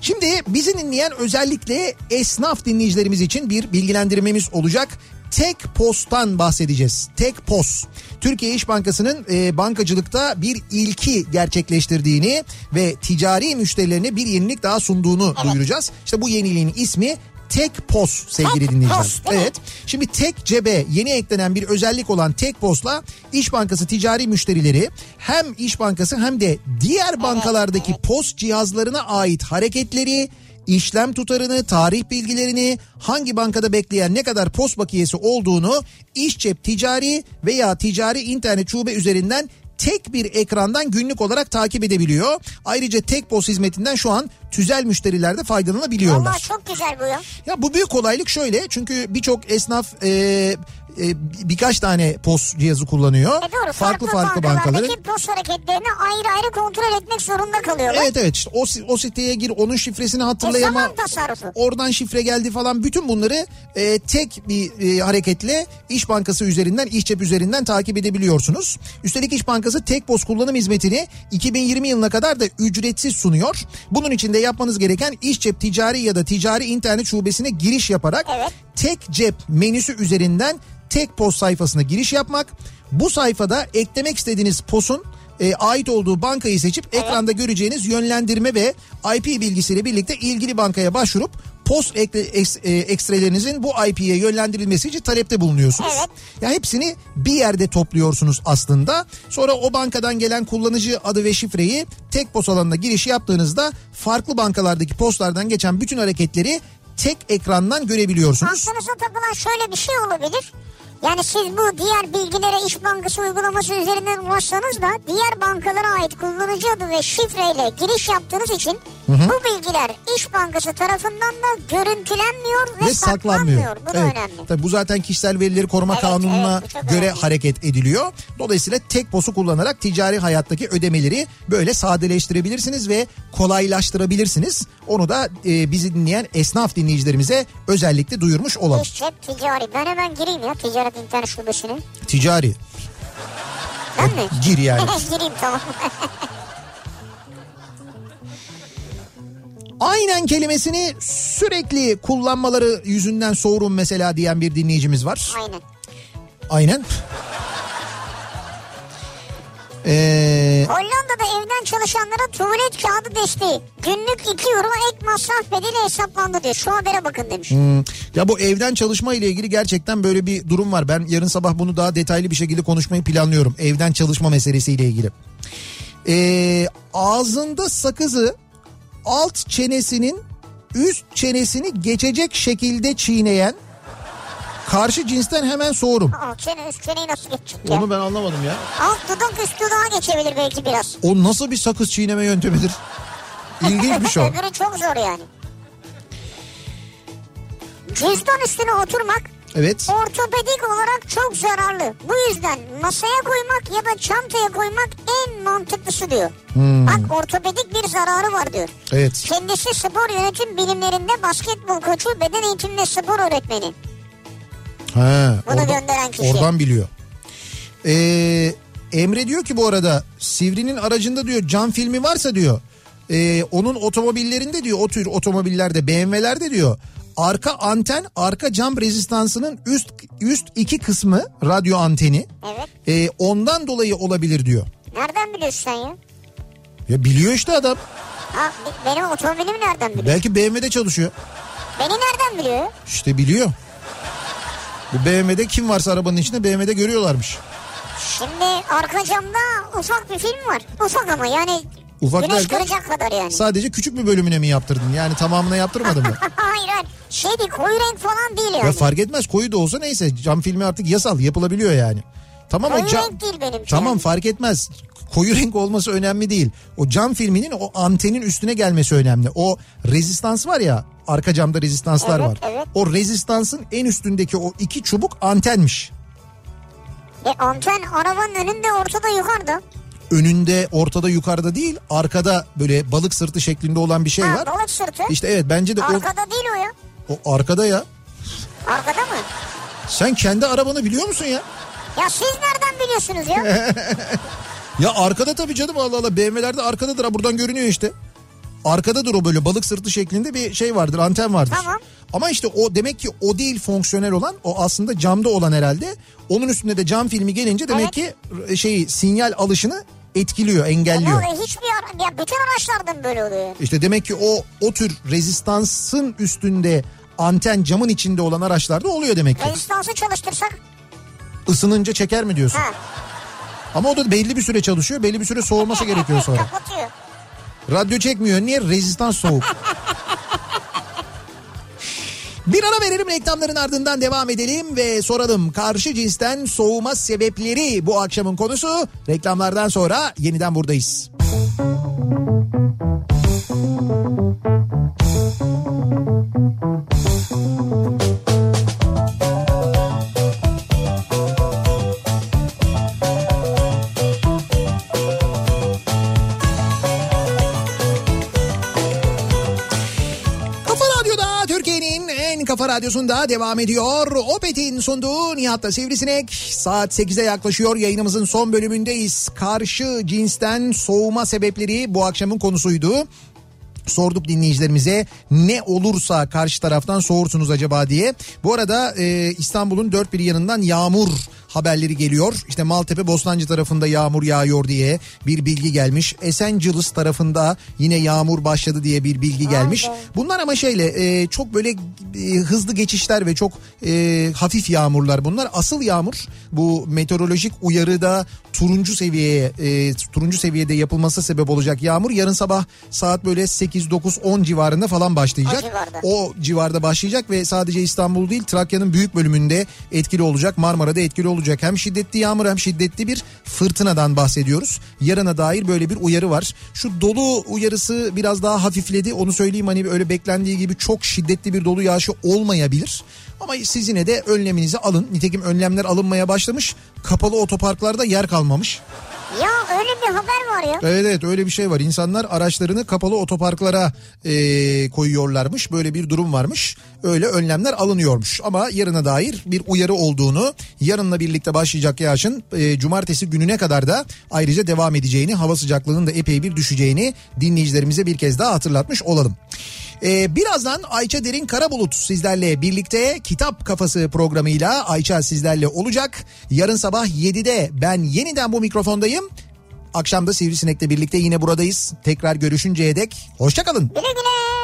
Şimdi bizi dinleyen özellikle esnaf dinleyicilerimiz için bir bilgilendirmemiz olacak. Tek Post'tan bahsedeceğiz. Tek Post. Türkiye İş Bankası'nın e, bankacılıkta bir ilki gerçekleştirdiğini ve ticari müşterilerine bir yenilik daha sunduğunu duyuracağız. İşte bu yeniliğin ismi Tek Post sevgili dinleyiciler. Mi? Evet. Şimdi tek cebe yeni eklenen bir özellik olan tek postla İş Bankası ticari müşterileri hem İş Bankası hem de diğer bankalardaki post cihazlarına ait hareketleri işlem tutarını, tarih bilgilerini, hangi bankada bekleyen ne kadar post bakiyesi olduğunu iş cep ticari veya ticari internet şube üzerinden tek bir ekrandan günlük olarak takip edebiliyor. Ayrıca tek post hizmetinden şu an tüzel müşteriler de faydalanabiliyorlar. Valla çok güzel bu ya. Ya bu büyük kolaylık şöyle çünkü birçok esnaf e, e, birkaç tane post cihazı kullanıyor. E doğru farklı farklı bankaların. bankalardaki post hareketlerini ayrı ayrı kontrol etmek zorunda kalıyorlar. Evet evet işte o, o siteye gir onun şifresini E hatırlayama. zaman tasarrufu. Oradan şifre geldi falan bütün bunları e, tek bir e, hareketle İş Bankası üzerinden İş Cep üzerinden takip edebiliyorsunuz. Üstelik İş Bankası tek post kullanım hizmetini 2020 yılına kadar da ücretsiz sunuyor. Bunun için de yapmanız gereken İş Cep ticari ya da ticari internet şubesine giriş yaparak Evet. tek cep menüsü üzerinden tek post sayfasına giriş yapmak. Bu sayfada eklemek istediğiniz postun e, ait olduğu bankayı seçip ekranda göreceğiniz yönlendirme ve IP bilgisiyle birlikte ilgili bankaya başvurup post ekle, eks- e, ekstrelerinizin bu IP'ye yönlendirilmesi için talepte bulunuyorsunuz. Evet. Ya hepsini bir yerde topluyorsunuz aslında. Sonra o bankadan gelen kullanıcı adı ve şifreyi tek pos alanına giriş yaptığınızda farklı bankalardaki postlardan geçen bütün hareketleri tek ekrandan görebiliyorsunuz. Aklınıza takılan şöyle bir şey olabilir. Yani siz bu diğer bilgilere İş Bankası uygulaması üzerinden ulaşsanız da diğer bankalara ait kullanıcı adı ve şifreyle giriş yaptığınız için bu bilgiler İş Bankası tarafından da görüntülenmiyor ve, ve saklanmıyor. Bu da Evet. önemli. Tabii bu zaten kişisel verileri koruma Evet, kanununa evet, bu göre önemli. hareket ediliyor. Dolayısıyla tek posu kullanarak ticari hayattaki ödemeleri böyle sadeleştirebilirsiniz ve kolaylaştırabilirsiniz. Onu da e, bizi dinleyen esnaf dinleyicilerimize özellikle duyurmuş olalım. İş cep ticari. Ben hemen gireyim ya ticaret internet şubesine. Ticari. Ben mi? Gir yani. gireyim tamam. Aynen kelimesini sürekli kullanmaları yüzünden soğurum mesela diyen bir dinleyicimiz var. Aynen. Aynen. Ee, Hollanda'da evden çalışanlara tuvalet kağıdı desteği. Günlük 2 euro ek masraf bedeli hesaplandı diyor. Şu habere bakın demiş. Hmm, Ya bu evden çalışma ile ilgili gerçekten böyle bir durum var. Ben yarın sabah bunu daha detaylı bir şekilde konuşmayı planlıyorum. Evden çalışma meselesiyle ilgili. Ee, ağzında sakızı alt çenesinin üst çenesini geçecek şekilde çiğneyen karşı cinsten hemen soğurum. Aa, çene üst çeneyi nasıl geçecek ya? Onu ben anlamadım ya. Alt dudak üst dudağa geçebilir belki biraz. O nasıl bir sakız çiğneme yöntemidir? İlginç bir şey. o. Öbürü çok zor yani. Cüzdan üstüne oturmak Evet. ortopedik olarak çok zararlı. Bu yüzden masaya koymak ya da çantaya koymak en mantıklısı diyor. Hmm. Bak ortopedik bir zararı var diyor. Evet. Kendisi spor yönetim bilimlerinde basketbol koçu, beden eğitiminde spor öğretmeni. Ha, Bunu gönderen kişi. Oradan biliyor. Ee, Emre diyor ki bu arada Sivri'nin aracında diyor cam filmi varsa diyor e, onun otomobillerinde diyor o tür otomobillerde BMW'lerde diyor arka anten arka cam rezistansının üst üst iki kısmı radyo anteni Evet. e, ondan dolayı olabilir diyor. Nereden biliyorsun sen ya? Ya biliyor işte adam. Ha, be- benim otomobilimi nereden biliyor? Belki BMW'de çalışıyor. Beni nereden biliyor? İşte biliyor. Bu BMW'de kim varsa arabanın içinde BMW'de görüyorlarmış. Şimdi arka camda ufak bir film var. Ufak ama yani Ufak güneş kıracak kadar yani. Sadece küçük bir bölümüne mi yaptırdın? Yani tamamına yaptırmadın mı? hayır hayır. Şey değil koyu renk falan değil yani. Ya fark etmez koyu da olsa neyse cam filmi artık yasal yapılabiliyor yani. Tamam koyu o cam... değil benimki. Tamam fark etmez. Koyu renk olması önemli değil. O cam filminin o antenin üstüne gelmesi önemli. O rezistans var ya arka camda rezistanslar Evet, var. evet. O rezistansın en üstündeki o iki çubuk antenmiş. E anten arabanın önünde ortada yukarıda. Önünde ortada yukarıda değil arkada böyle balık sırtı şeklinde olan bir şey ha, var. balık sırtı. İşte evet bence de o, Arkada değil o ya. o arkada ya. Arkada mı? Sen kendi arabanı biliyor musun ya? Ya siz nereden biliyorsunuz ya? Ya arkada tabii canım Allah Allah BMW'lerde arkadadır ha buradan görünüyor işte. Arkadadır o böyle balık sırtı şeklinde bir şey vardır anten vardır. Tamam. Ama işte o demek ki o değil fonksiyonel olan o aslında camda olan herhalde. Onun üstünde de cam filmi gelince demek ki şeyi sinyal alışını etkiliyor engelliyor. oluyor? Hiçbir ara... Ya bütün araçlarda mı böyle oluyor? İşte demek ki o o tür rezistansın üstünde anten camın içinde olan araçlarda oluyor demek ki. Rezistansı çalıştırsak. Isınınca çeker mi diyorsun? Ha. Ama o da belli bir süre çalışıyor belli bir süre soğuması gerekiyor sonra. Kapatıyor. Radyo çekmiyor. Niye? Rezistans soğuk. Bir ara verelim reklamların ardından devam edelim ve soralım karşı cinsten soğuma sebepleri bu akşamın konusu. Reklamlardan sonra yeniden buradayız. Kafa radyosunda devam ediyor. Opet'in sunduğu Nihat'ta Sivrisinek. Saat 8'e yaklaşıyor yayınımızın son bölümündeyiz. Karşı cinsten soğuma sebepleri bu akşamın konusuydu. Sorduk dinleyicilerimize ne olursa karşı taraftan soğursunuz acaba diye. Bu arada e, İstanbul'un dört bir yanından yağmur haberleri geliyor. İşte Maltepe Bostancı tarafında yağmur yağıyor diye bir bilgi gelmiş. Esenciles tarafında yine yağmur başladı diye bir bilgi gelmiş. Bunlar ama şeyle e, çok böyle e, hızlı geçişler ve çok e, hafif yağmurlar bunlar. Asıl yağmur bu meteorolojik uyarıda turuncu seviyeye e, turuncu seviyede yapılması sebep olacak yağmur yarın sabah saat böyle 8 9 10 civarında falan başlayacak. O civarda. O civarda başlayacak ve sadece İstanbul değil Trakya'nın büyük bölümünde etkili olacak. Marmara'da etkili olacak. Hem şiddetli yağmur hem şiddetli bir fırtınadan bahsediyoruz. Yarına dair böyle bir uyarı var. Şu dolu uyarısı biraz daha hafifledi. Onu söyleyeyim hani öyle beklendiği gibi çok şiddetli bir dolu yağışı olmayabilir. Ama siz yine de önleminizi alın. Nitekim önlemler alınmaya başlamış. Kapalı otoparklarda yer kalmamış. Ya öyle bir haber var ya. Evet evet öyle bir şey var. İnsanlar araçlarını kapalı otoparklara e, koyuyorlarmış. Böyle bir durum varmış. Öyle önlemler alınıyormuş. Ama yarına dair bir uyarı olduğunu, yarınla birlikte başlayacak yağışın e, cumartesi gününe kadar da ayrıca devam edeceğini, hava sıcaklığının da epey bir düşeceğini dinleyicilerimize bir kez daha hatırlatmış olalım. Ee, birazdan Ayça Derin Karabulut sizlerle birlikte Kitap Kafası programıyla Ayça sizlerle olacak. Yarın sabah 7'de ben yeniden bu mikrofondayım. Akşam da Sivrisinek'le birlikte yine buradayız. Tekrar görüşünceye dek hoşçakalın. Güle güle.